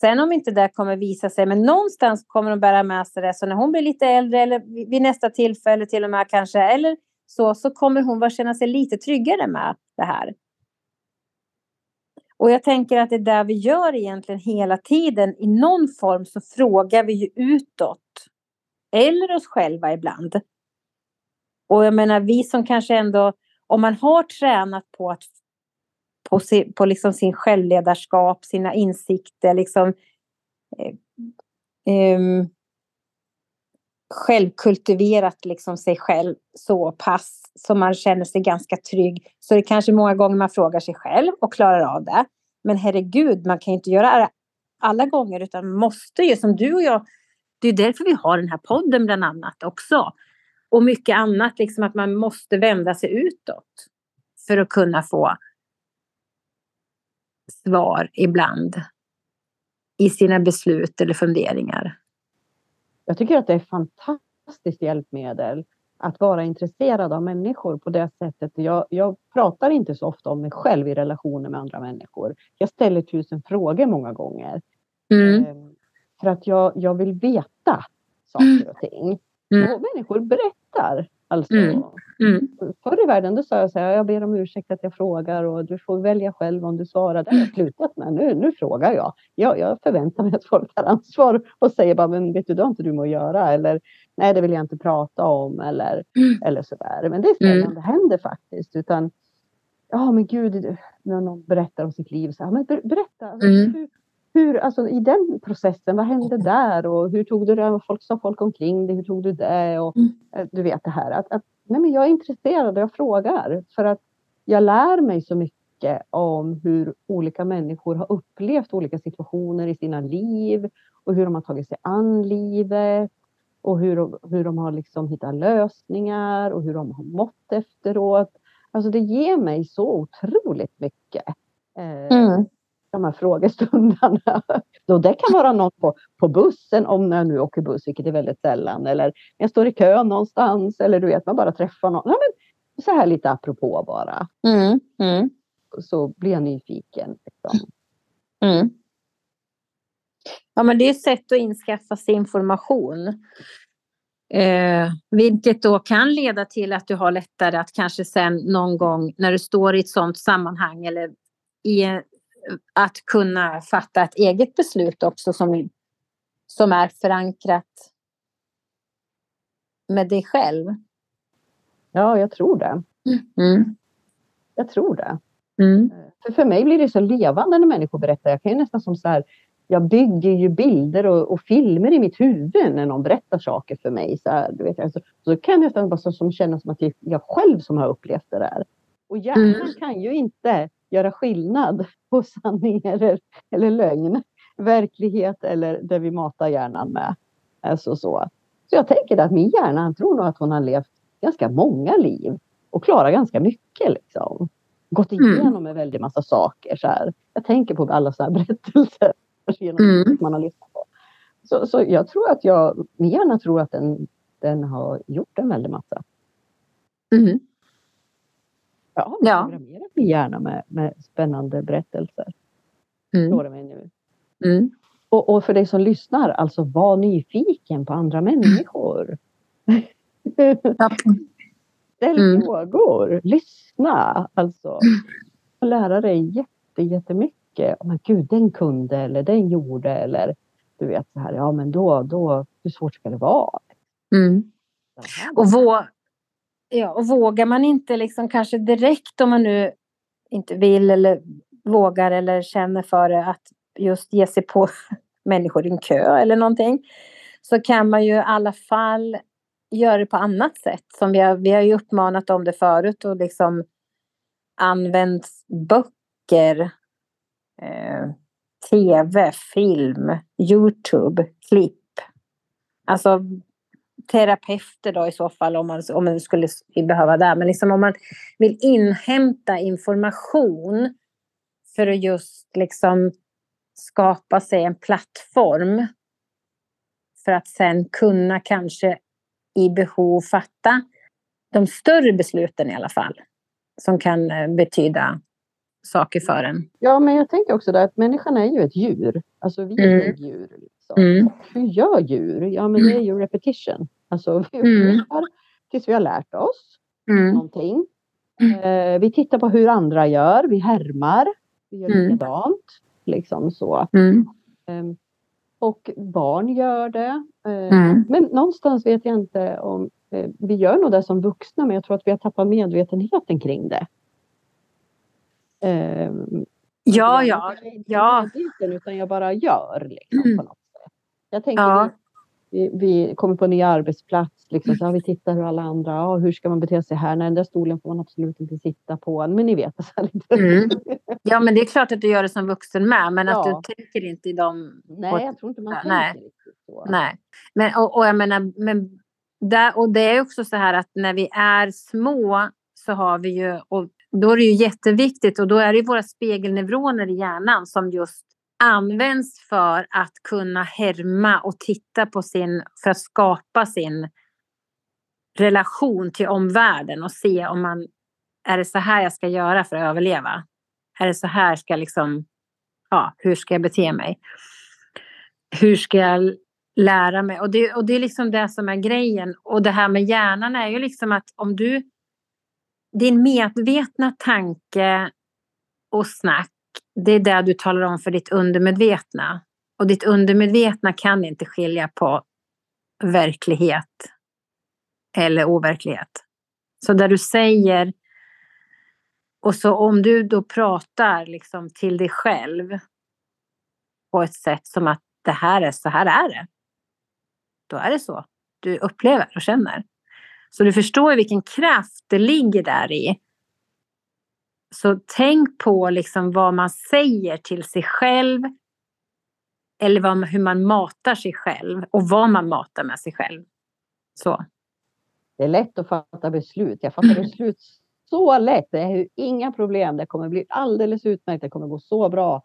Sen om inte det kommer visa sig, men någonstans kommer hon bära med sig det. Så när hon blir lite äldre eller vid nästa tillfälle till och med kanske, eller så, så kommer hon att känna sig lite tryggare med det här. Och jag tänker att det är där vi gör egentligen hela tiden. I någon form så frågar vi ju utåt. Eller oss själva ibland. Och jag menar vi som kanske ändå, om man har tränat på att på, si, på liksom sin självledarskap, sina insikter, liksom eh, eh, självkultiverat liksom sig själv så pass så man känner sig ganska trygg. Så det är kanske många gånger man frågar sig själv och klarar av det. Men herregud, man kan ju inte göra det alla gånger utan måste ju som du och jag. Det är därför vi har den här podden bland annat också. Och mycket annat, liksom att man måste vända sig utåt. För att kunna få svar ibland. I sina beslut eller funderingar. Jag tycker att det är ett fantastiskt hjälpmedel att vara intresserad av människor på det sättet. Jag, jag pratar inte så ofta om mig själv i relationer med andra människor. Jag ställer tusen frågor många gånger. Mm. Eh, För att jag, jag vill veta saker och ting. Mm. Och människor berättar. Alltså, Mm. Mm. Förr i världen då sa jag så här, jag ber om ursäkt att jag frågar och du får välja själv om du svarar. Det har jag slutat med. Nu, nu frågar jag. jag. Jag förväntar mig att folk tar ansvar och säger bara, men vet du, det har inte du med att göra. Eller nej, det vill jag inte prata om. Eller, Mm. eller sådär. Men det är sällan Mm. det händer faktiskt. Utan ja men gud, när någon berättar om sitt liv, så här, men ber, berätta, mm. hur, hur, alltså i den processen, vad hände där och hur tog du det, folk sa folk omkring dig, hur tog du det och mm. Eh, du vet det här att, att nej men jag är intresserad och jag frågar för att jag lär mig så mycket om hur olika människor har upplevt olika situationer i sina liv och hur de har tagit sig an livet och hur de, hur de har liksom hittat lösningar och hur de har mått efteråt. Alltså det ger mig så otroligt mycket. Eh, mm. De här frågestunderna. Så det kan vara något på, på bussen, om jag nu åker buss, vilket är väldigt sällan. Eller jag står i kö någonstans. Eller du vet, man bara träffar någon. Ja, men så här lite apropå bara. Mm. Mm. Så blir jag nyfiken. Liksom. Mm. Ja, men det är ett sätt att inskaffa sig information. Eh, vilket då kan leda till att du har lättare att kanske sen någon gång när du står i ett sådant sammanhang eller i, att kunna fatta ett eget beslut också som, som är förankrat med dig själv. Ja, jag tror det. Mm. Jag tror det. Mm. För, för mig blir det så levande när människor berättar. Jag kan ju nästan som så här, jag bygger ju bilder och, och, filmer i mitt huvud när någon berättar saker för mig. Så, här, du vet, alltså, så kan det nästan bara så, som kännas som att jag själv som har upplevt det där. Och hjärnan mm. kan ju inte göra skillnad på sanning eller, eller lögn, verklighet eller det vi matar hjärnan med. Alltså så. så jag tänker att min hjärna tror nog att hon har levt ganska många liv och klarar ganska mycket. Liksom. Gått mm. igenom mm. en väldig massa saker. Så här. Jag tänker på alla sådana här berättelser genom mm. man har lyssnat på. Så, så jag tror att jag, min hjärna tror att den, den har gjort en väldig massa. Mm. Har ja. programmerat min hjärna med, med spännande berättelser. Mm. Slår det mig nu. Mm. Och, och, för dig som lyssnar, alltså var nyfiken på andra människor. Ställ mm. frågor, lyssna alltså. Och lära dig jätte, jättemycket mycket, oh, men gud den kunde eller den gjorde eller du vet så här, ja men då, då hur svårt ska det vara? Mm. Och, vå ja, och vågar man inte liksom kanske direkt om man nu inte vill eller vågar eller känner för det att just ge sig på människor i en kö eller någonting så kan man ju i alla fall göra det på annat sätt. Som vi har, vi har ju uppmanat om det förut och liksom använt böcker eh, tv, film, Youtube, klipp. Alltså terapeuter då i så fall om man, om man skulle behöva det. Men liksom om man vill inhämta information för att just liksom skapa sig en plattform för att sen kunna kanske i behov fatta de större besluten i alla fall som kan eh, betyda saker för en. Ja, men jag tänker också där att människan är ju ett djur. Alltså vi är mm. djur. Liksom. Mm. Hur gör djur? Ja, men det är ju repetition. Alltså vi mm. tills vi har lärt oss mm. någonting. Mm. Eh, vi tittar på hur andra gör. Vi härmar. Vi gör mm. likadant. Liksom så. Mm. Eh, och barn gör det. Eh, mm. Men någonstans vet jag inte om eh, vi gör nog det som vuxna, men jag tror att vi har tappat medvetenheten kring det. Eh, ja, ja. ja. Utan jag bara gör liksom, mm. på något sätt. Jag tänker ja. Vi, vi kommer på en ny arbetsplats. Liksom, så, ja, vi tittar hur alla andra, ja, hur ska man bete sig här? Nej, den där stolen får man absolut inte sitta på. Men ni vet. Så lite. Mm. Ja, men det är klart att du gör det som vuxen med, men ja. att du tänker inte i dem. Nej, jag tror inte man nej. tänker så. Nej, men, och, och jag menar, men där, och det är också så här att när vi är små så har vi ju, och då är det ju jätteviktigt och då är det våra spegelneuroner i hjärnan som just används för att kunna härma och titta på sin, för att skapa sin relation till omvärlden och se om man, är det så här jag ska göra för att överleva? Är det så här ska liksom, ja, hur ska jag bete mig? Hur ska jag lära mig? Och det, och det är liksom det som är grejen. Och det här med hjärnan är ju liksom att om du din medvetna tanke och snack, det är det du talar om för ditt undermedvetna. Och ditt undermedvetna kan inte skilja på verklighet eller overklighet. Så där du säger och så om du då pratar liksom till dig själv på ett sätt som att det här är så här är det. Då är det så du upplever och känner. Så du förstår vilken kraft det ligger där i. Så tänk på liksom vad man säger till sig själv. Eller vad, hur man matar sig själv och vad man matar med sig själv. Så. Det är lätt att fatta beslut. Jag fattar beslut så lätt. Det är inga problem. Det kommer bli alldeles utmärkt. Det kommer gå så bra.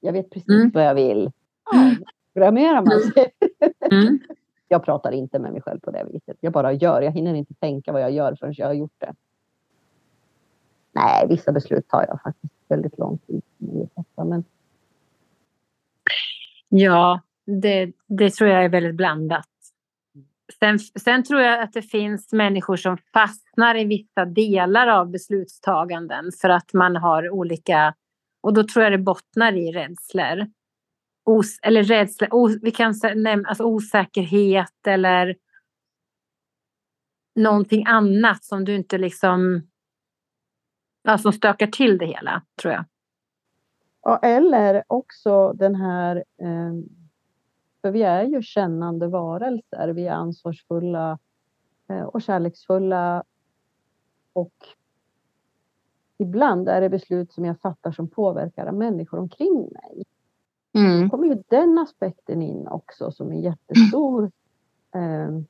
Jag vet precis mm. vad jag vill. Ja, programmerar man sig. Mm. jag pratar inte med mig själv på det viset. Jag bara gör. Jag hinner inte tänka vad jag gör förrän jag har gjort det. Nej, vissa beslut tar jag faktiskt väldigt lång tid men... Ja, det, det tror jag är väldigt blandat. Sen, sen, tror jag att det finns människor som fastnar i vissa delar av beslutstaganden för att man har olika... Och då tror jag det bottnar i rädslor. Os, eller rädsla, os, vi kan nämna alltså osäkerhet eller någonting annat som du inte liksom... Ja, som stökar till det hela, tror jag. Ja, eller också den här... Eh för vi är ju kännande varelser. Vi är ansvarsfulla eh, och kärleksfulla. Och ibland är det beslut som jag fattar som påverkar människor omkring mig. Mm. Då kommer ju den aspekten in också som en jättestor eh,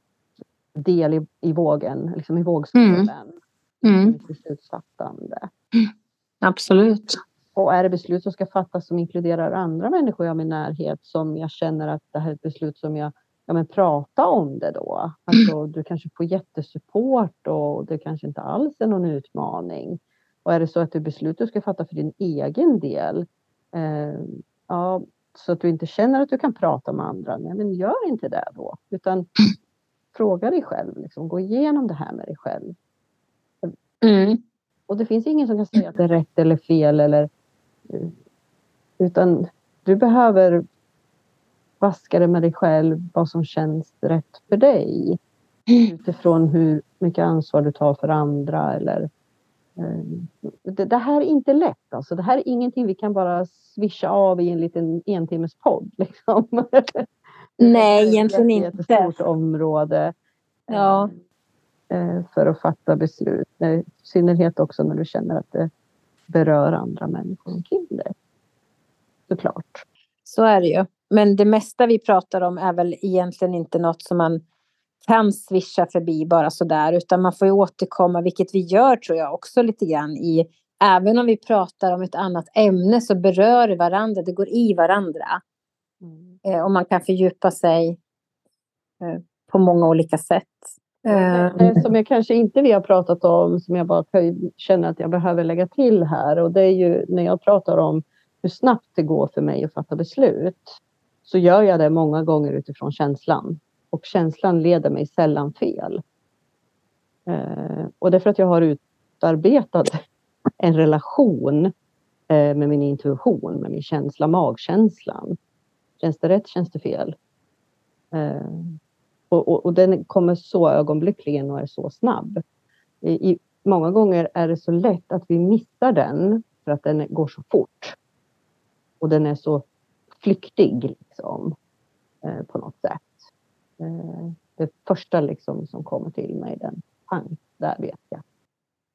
del i, i vågen, liksom i vågskålen. Mm. Mm. Beslutsfattande. Absolut. Och är det beslut som ska fattas som inkluderar andra människor i min närhet som jag känner att det här är ett beslut som jag, ja men prata om det då. Alltså du kanske får jättesupport och det kanske inte alls är någon utmaning. Och är det så att det är beslut du ska fatta för din egen del, eh, ja, så att du inte känner att du kan prata med andra, nej men gör inte det då. Utan fråga dig själv, liksom, gå igenom det här med dig själv. Mm. Och det finns ingen som kan säga att det är rätt eller fel eller utan du behöver vaska det med dig själv, vad som känns rätt för dig. Utifrån hur mycket ansvar du tar för andra eller eh, det, här är inte lätt alltså. Det här är ingenting vi kan bara swisha av i en liten entimmes podd. Liksom. Nej, egentligen inte. Det är ett stort område. Ja. Eh, för att fatta beslut. I synnerhet också när du känner att det berör andra människor omkring dig. Såklart. Så är det ju. Men det mesta vi pratar om är väl egentligen inte något som man kan swisha förbi bara sådär utan man får ju återkomma, vilket vi gör tror jag också lite grann i Även om vi pratar om ett annat ämne så berör det varandra, det går i varandra. Mm. Eh, och man kan fördjupa sig eh, på många olika sätt. Eh, eh, som jag kanske inte vi har pratat om, som jag bara känner att jag behöver lägga till här och det är ju när jag pratar om hur snabbt det går för mig att fatta beslut så gör jag det många gånger utifrån känslan och känslan leder mig sällan fel. Eh, och det är för att jag har utarbetat en relation med min intuition, med min känsla, magkänslan. Känns det rätt? Känns det fel? Och, och, och, den kommer så ögonblickligen och är så snabb. I, I, många gånger är det så lätt att vi missar den för att den går så fort. Och den är så flyktig liksom, eh, på något sätt. Eh, det första liksom som kommer till mig, den pang, där vet jag.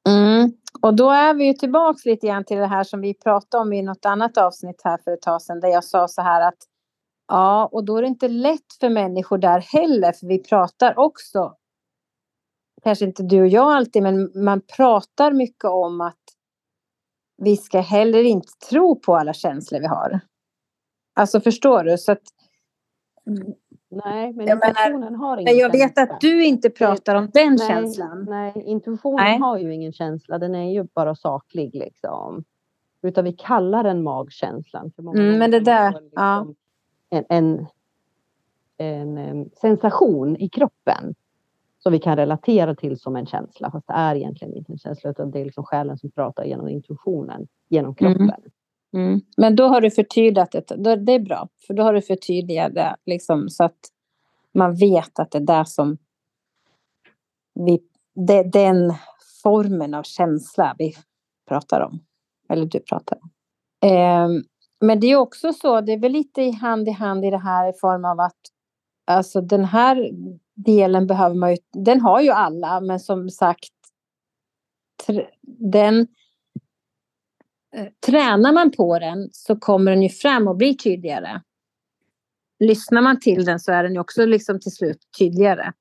Mm. Och då är vi ju tillbaks lite grann till det här som vi pratade om i något annat avsnitt här för ett tag sedan där jag sa så här att Ja, och då är det inte lätt för människor där heller, för vi pratar också, kanske inte du och jag alltid, men man pratar mycket om att vi ska heller inte tro på alla känslor vi har. Alltså förstår du? Så att, Nej, men jag intuitionen menar, har ingen Jag vet att du inte pratar om den nej, känslan. Nej, intuitionen nej. har ju ingen känsla. Den är ju bara saklig liksom. Utan vi kallar den magkänslan. För många mm, men det där, liksom, ja en, en, en sensation i kroppen som vi kan relatera till som en känsla, fast det är egentligen inte en känsla, utan det är liksom själen som pratar genom intuitionen, genom mm. kroppen. Mm. Mm. Men då har du förtydligat det, det är bra, för då har du förtydligat det, liksom, så att man vet att det är där som vi, det, den formen av känsla vi pratar om. Eller du pratar om. Eh, men det är också så, det är väl lite hand i hand i det här i form av att alltså den här delen behöver man ju, den har ju alla, men som sagt, den eh, tränar man på den så kommer den ju fram och blir tydligare. Lyssnar man till den så är den ju också liksom till slut tydligare.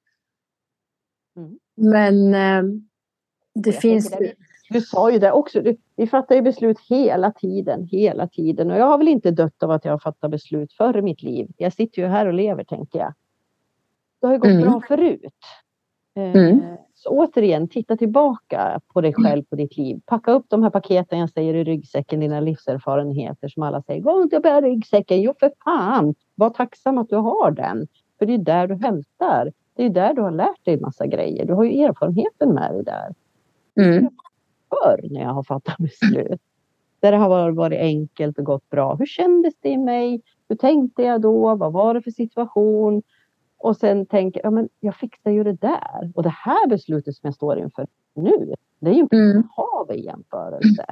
Mm. Men eh, det jag finns... Det, du sa ju det också, du, vi fattar ju beslut hela tiden, hela tiden. Och jag har väl inte dött av att jag har fattat beslut förr i mitt liv. Jag sitter ju här och lever, tänker jag. Det har ju gått mm. bra förut. Eh, mm. Så återigen, titta tillbaka på dig själv, på ditt liv. Packa upp de här paketen jag säger i ryggsäcken, dina livserfarenheter som alla säger. Gå inte och bära ryggsäcken. Jo, för fan, var tacksam att du har den. För det är där du hämtar. Det är där du har lärt dig massa grejer. Du har ju erfarenheten med dig där. Mm. Förr när jag har fattat beslut. Där det har varit enkelt och gått bra. Hur kändes det i mig? Hur tänkte jag då? Vad var det för situation? Och sen tänker jag, men jag fixar ju det där. Och det här beslutet som jag står inför nu, det är ju mm. hav i jämförelse.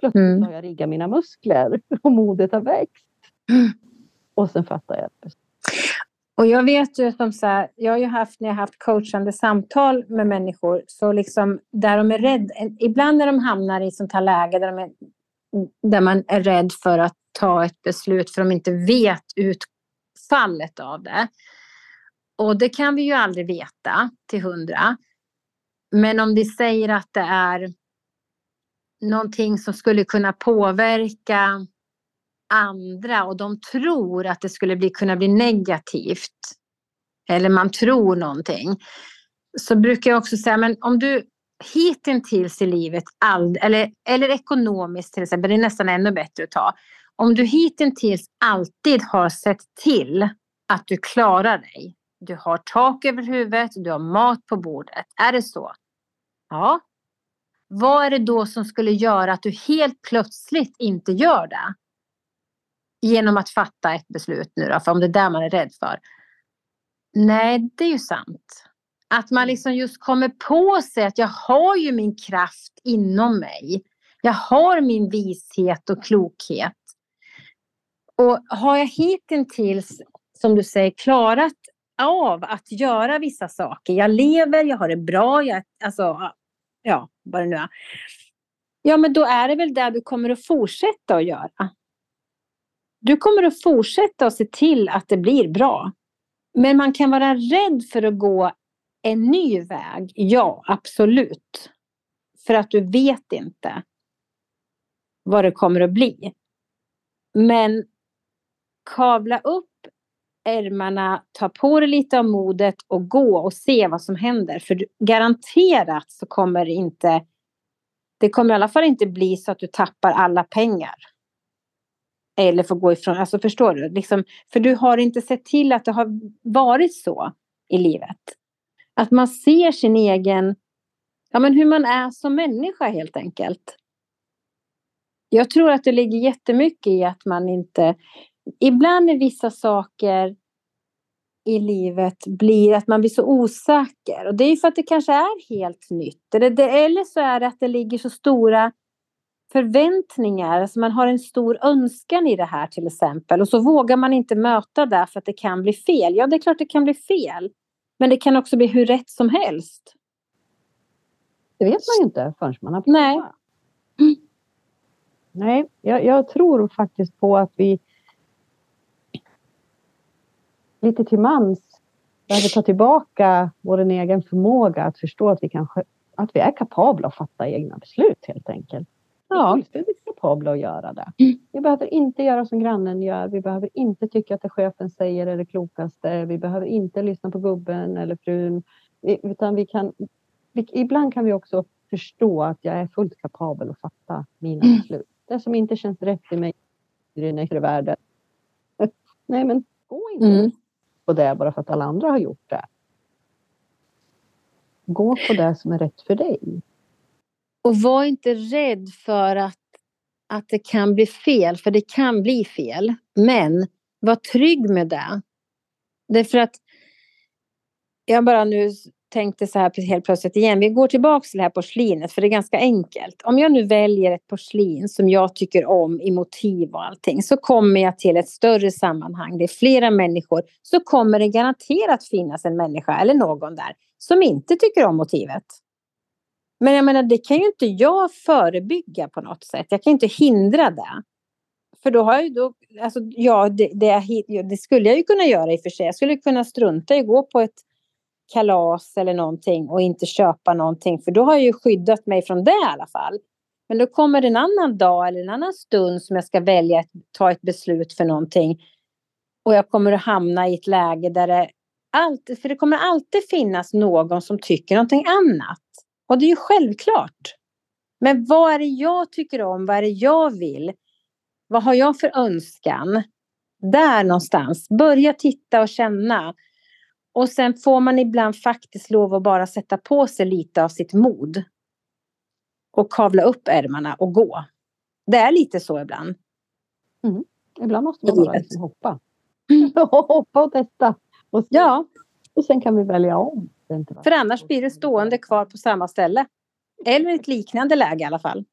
Plötsligt mm. har jag riggat mina muskler och modet har växt. Och sen fattar jag ett och jag vet ju som så här, jag har ju haft när jag haft coachande samtal med människor så liksom där de är rädda, ibland när de hamnar i sånt här läge där, de är, där man är rädd för att ta ett beslut för de inte vet utfallet av det. Och det kan vi ju aldrig veta till hundra. Men om vi säger att det är någonting som skulle kunna påverka andra och de tror att det skulle bli, kunna bli negativt eller man tror någonting så brukar jag också säga men om du hittills i livet all, eller, eller ekonomiskt till exempel, det är nästan ännu bättre att ta. Om du hittills alltid har sett till att du klarar dig du har tak över huvudet, du har mat på bordet. Är det så? Ja. Vad är det då som skulle göra att du helt plötsligt inte gör det? Genom att fatta ett beslut nu då, för om det är där man är rädd för. Nej, det är ju sant. Att man liksom just kommer på sig att jag har ju min kraft inom mig. Jag har min vishet och klokhet. Och har jag hittills, som du säger, klarat av att göra vissa saker. Jag lever, jag har det bra, jag, alltså, ja, vad det nu är. Ja, men då är det väl där du kommer att fortsätta att göra. Du kommer att fortsätta att se till att det blir bra. Men man kan vara rädd för att gå en ny väg. Ja, absolut. För att du vet inte vad det kommer att bli. Men kavla upp ärmarna, ta på dig lite av modet och gå och se vad som händer. För garanterat så kommer det inte, det kommer i alla fall inte bli så att du tappar alla pengar. Eller får gå ifrån, alltså förstår du? Liksom, för du har inte sett till att det har varit så i livet. Att man ser sin egen, ja men hur man är som människa helt enkelt. Jag tror att det ligger jättemycket i att man inte ibland är vissa saker i livet blir att man blir så osäker. Och det är ju för att det kanske är helt nytt. Eller, det, eller så är det att det ligger så stora förväntningar. Alltså man har en stor önskan i det här till exempel. Och så vågar man inte möta det för att det kan bli fel. Ja, det är klart det kan bli fel. Men det kan också bli hur rätt som helst. Det vet man ju inte förrän man har provat. Nej. Mm. Nej, jag, jag tror faktiskt på att vi lite till mans behöver ta tillbaka vår egen förmåga att förstå att vi, kan, att vi är kapabla att fatta egna beslut helt enkelt. Ja. Vi är kapabla att göra det. Vi behöver inte göra som grannen gör. Vi behöver inte tycka att det chefen säger är det klokaste. Vi behöver inte lyssna på gubben eller frun. Utan vi kan, vi, ibland kan vi också förstå att jag är fullt kapabel att fatta mina mm. beslut. Det som inte känns rätt i mig i den världen. Nej, men gå inte mm på det bara för att alla andra har gjort det. Gå på det som är rätt för dig. Och var inte rädd för att, att det kan bli fel, för det kan bli fel. Men var trygg med det. Därför att jag bara nu tänkte så här helt plötsligt igen. Vi går tillbaka till det här porslinet för det är ganska enkelt. Om jag nu väljer ett porslin som jag tycker om i motiv och allting så kommer jag till ett större sammanhang. Det är flera människor. Så kommer det garanterat finnas en människa eller någon där som inte tycker om motivet. Men jag menar, det kan ju inte jag förebygga på något sätt. Jag kan inte hindra det. För då har jag ju då, alltså, ja, det, det, det, skulle jag ju kunna göra i och för sig. Jag skulle kunna strunta i att gå på ett kalas eller någonting och inte köpa någonting. För då har jag ju skyddat mig från det i alla fall. Men då kommer det en annan dag eller en annan stund som jag ska välja att ta ett beslut för någonting. Och jag kommer att hamna i ett läge där det alltid, för det kommer alltid finnas någon som tycker någonting annat. Och det är ju självklart. Men vad är det jag tycker om? Vad är det jag vill? Vad har jag för önskan? Där någonstans. Börja titta och känna. Och sen får man ibland faktiskt lov att bara sätta på sig lite av sitt mod. Och kavla upp ärmarna och gå. Det är lite så ibland. Mm. Ibland måste man bara liksom hoppa. hoppa och testa. Och sen, ja. och sen kan vi välja om. För annars blir du stående kvar på samma ställe. Eller ett liknande läge i alla fall.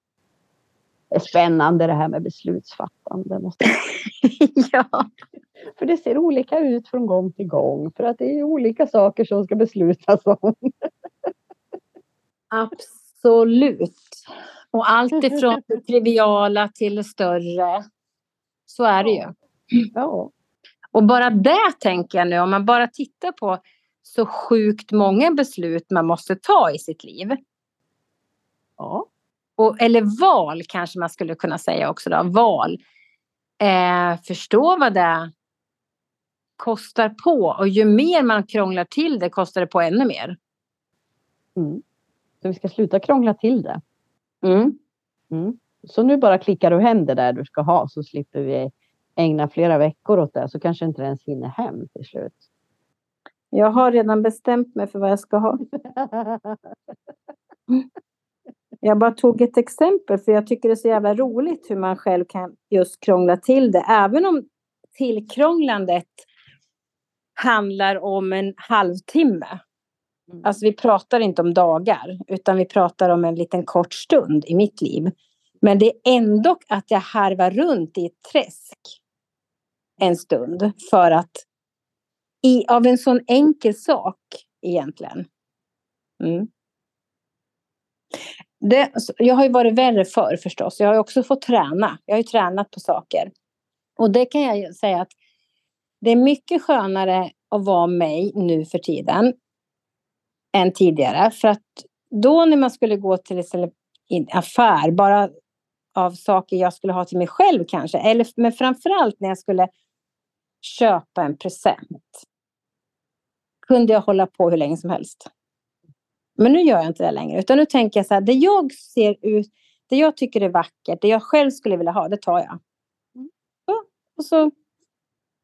Det är spännande det här med beslutsfattande. Måste ja. För det ser olika ut från gång till gång. För att det är olika saker som ska beslutas om. Absolut. Och allt ifrån det triviala till det större. Så är det ju. Ja. Och bara det tänker jag nu, om man bara tittar på så sjukt många beslut man måste ta i sitt liv. Ja. Och, eller val kanske man skulle kunna säga också då, val. Eh, förstå vad det kostar på och ju mer man krånglar till det kostar det på ännu mer. Mm. Så vi ska sluta krångla till det. Mm. Mm. Så nu bara klickar du hem det där du ska ha så slipper vi ägna flera veckor åt det så kanske inte ens hinner hem till slut. Jag har redan bestämt mig för vad jag ska ha. Jag bara tog ett exempel för jag tycker det är så jävla roligt hur man själv kan just krångla till det. Även om tillkrånglandet handlar om en halvtimme. Mm. Alltså vi pratar inte om dagar utan vi pratar om en liten kort stund i mitt liv. Men det är ändå att jag harvar runt i ett träsk en stund för att i, av en sån enkel sak egentligen. Mm. Det, jag har ju varit värre förr förstås. Jag har också fått träna. Jag har ju tränat på saker. Och det kan jag säga att det är mycket skönare att vara mig nu för tiden än tidigare. För att då när man skulle gå till en affär, bara av saker jag skulle ha till mig själv kanske, eller men framförallt när jag skulle köpa en present, kunde jag hålla på hur länge som helst. Men nu gör jag inte det längre, utan nu tänker jag så här, det jag ser ut, det jag tycker är vackert, det jag själv skulle vilja ha, det tar jag. Så, och så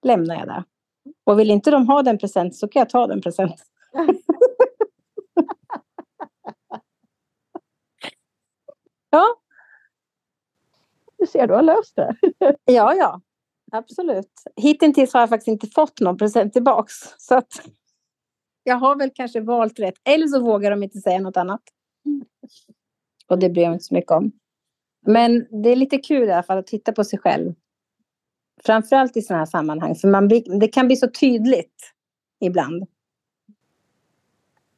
lämnar jag det. Och vill inte de ha den presenten så kan jag ta den presenten. ja. Du ser, du har löst det. ja, ja. Absolut. Hittills har jag faktiskt inte fått någon present tillbaks. Så att jag har väl kanske valt rätt. Eller så vågar de inte säga något annat. Och det bryr jag mig inte så mycket om. Men det är lite kul i alla fall att titta på sig själv. Framförallt i sådana här sammanhang. För man blir, det kan bli så tydligt ibland.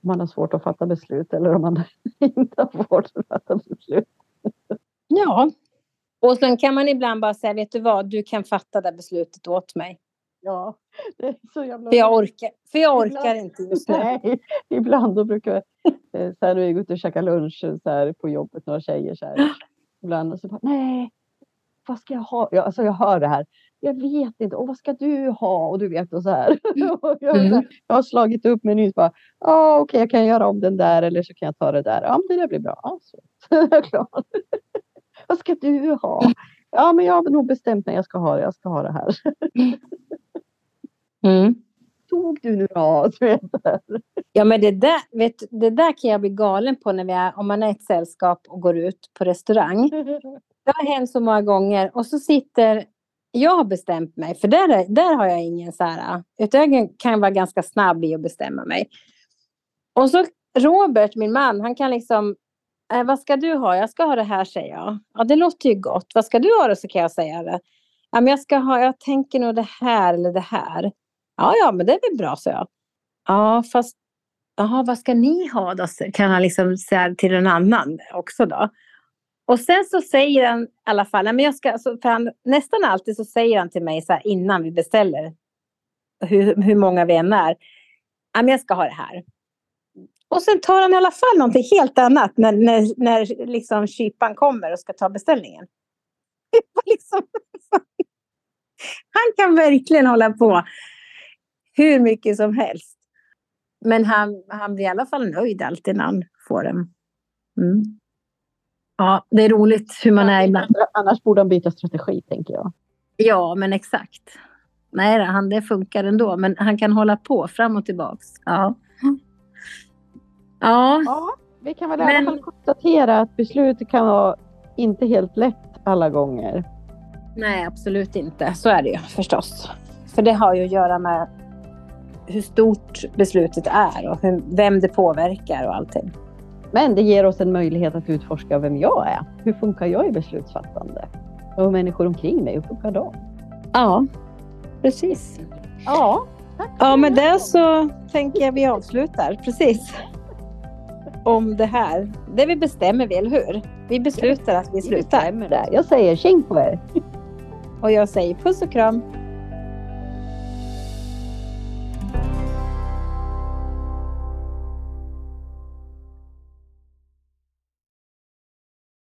Man har svårt att fatta beslut eller om man inte har svårt att fatta beslut. Ja. Och sen kan man ibland bara säga, vet du vad, du kan fatta det beslutet åt mig. Ja, det är så jävla... För jag orkar, för jag orkar ibland, inte just nu. Nej, ibland då brukar jag, eh, så här, när vi går ut och käkar lunch så här, på jobbet, några tjejer så här. Ibland och så bara, nej, vad ska jag ha? Jag, alltså jag hör det här. Jag vet inte, och vad ska du ha? Och du vet och så här. och jag, mm. jag, har slagit upp menyn bara, ah, okej okay, jag kan göra om den där eller så kan jag ta det där. Ja, men det där blir bra. Så. Klart. Vad ska du ha? Ja, men jag har nog bestämt när jag ska ha det. Jag ska ha det här. Mm. Tog du nu då? Ja, men det där, vet, det där kan jag bli galen på när vi är, om man är ett sällskap och går ut på restaurang. Det har hänt så många gånger och så sitter jag har bestämt mig, för där, där har jag ingen så här, jag kan vara ganska snabb i att bestämma mig. Och så Robert, min man, han kan liksom eh, vad ska du ha? Jag ska ha det här, säger jag. Ja, det låter ju gott. Vad ska du ha då? Så kan jag säga det. Ja, men jag ska ha, jag tänker nog det här eller det här. Ja, ja, men det är väl bra, så jag. Ja, fast, jaha, vad ska ni ha då? Kan han liksom säga till en annan också då. Och sen så säger han i alla fall, men jag ska, för han, nästan alltid så säger han till mig så här innan vi beställer, hur, hur många vi än är, men jag ska ha det här. Och sen tar han i alla fall någonting helt annat när, när, när liksom kyparen kommer och ska ta beställningen. liksom, han kan verkligen hålla på hur mycket som helst. Men han, han blir i alla fall nöjd alltid när han får den. Mm. Ja, det är roligt hur man är ibland. Annars borde han byta strategi, tänker jag. Ja, men exakt. Nej, han, det funkar ändå. Men han kan hålla på fram och tillbaks. Ja. Ja. ja vi kan väl i alla fall konstatera att beslutet kan vara inte helt lätt alla gånger. Nej, absolut inte. Så är det ju förstås. För det har ju att göra med hur stort beslutet är och hur, vem det påverkar och allting. Men det ger oss en möjlighet att utforska vem jag är. Hur funkar jag i beslutsfattande? Och människor omkring mig, hur funkar de? Ja, precis. Ja, tack. Ja, med det så tänker jag vi avslutar. Precis om det här. Det vi bestämmer vi, eller hur? Vi beslutar att vi slutar. Vi det. Jag säger tjing på er. Och jag säger puss och kram.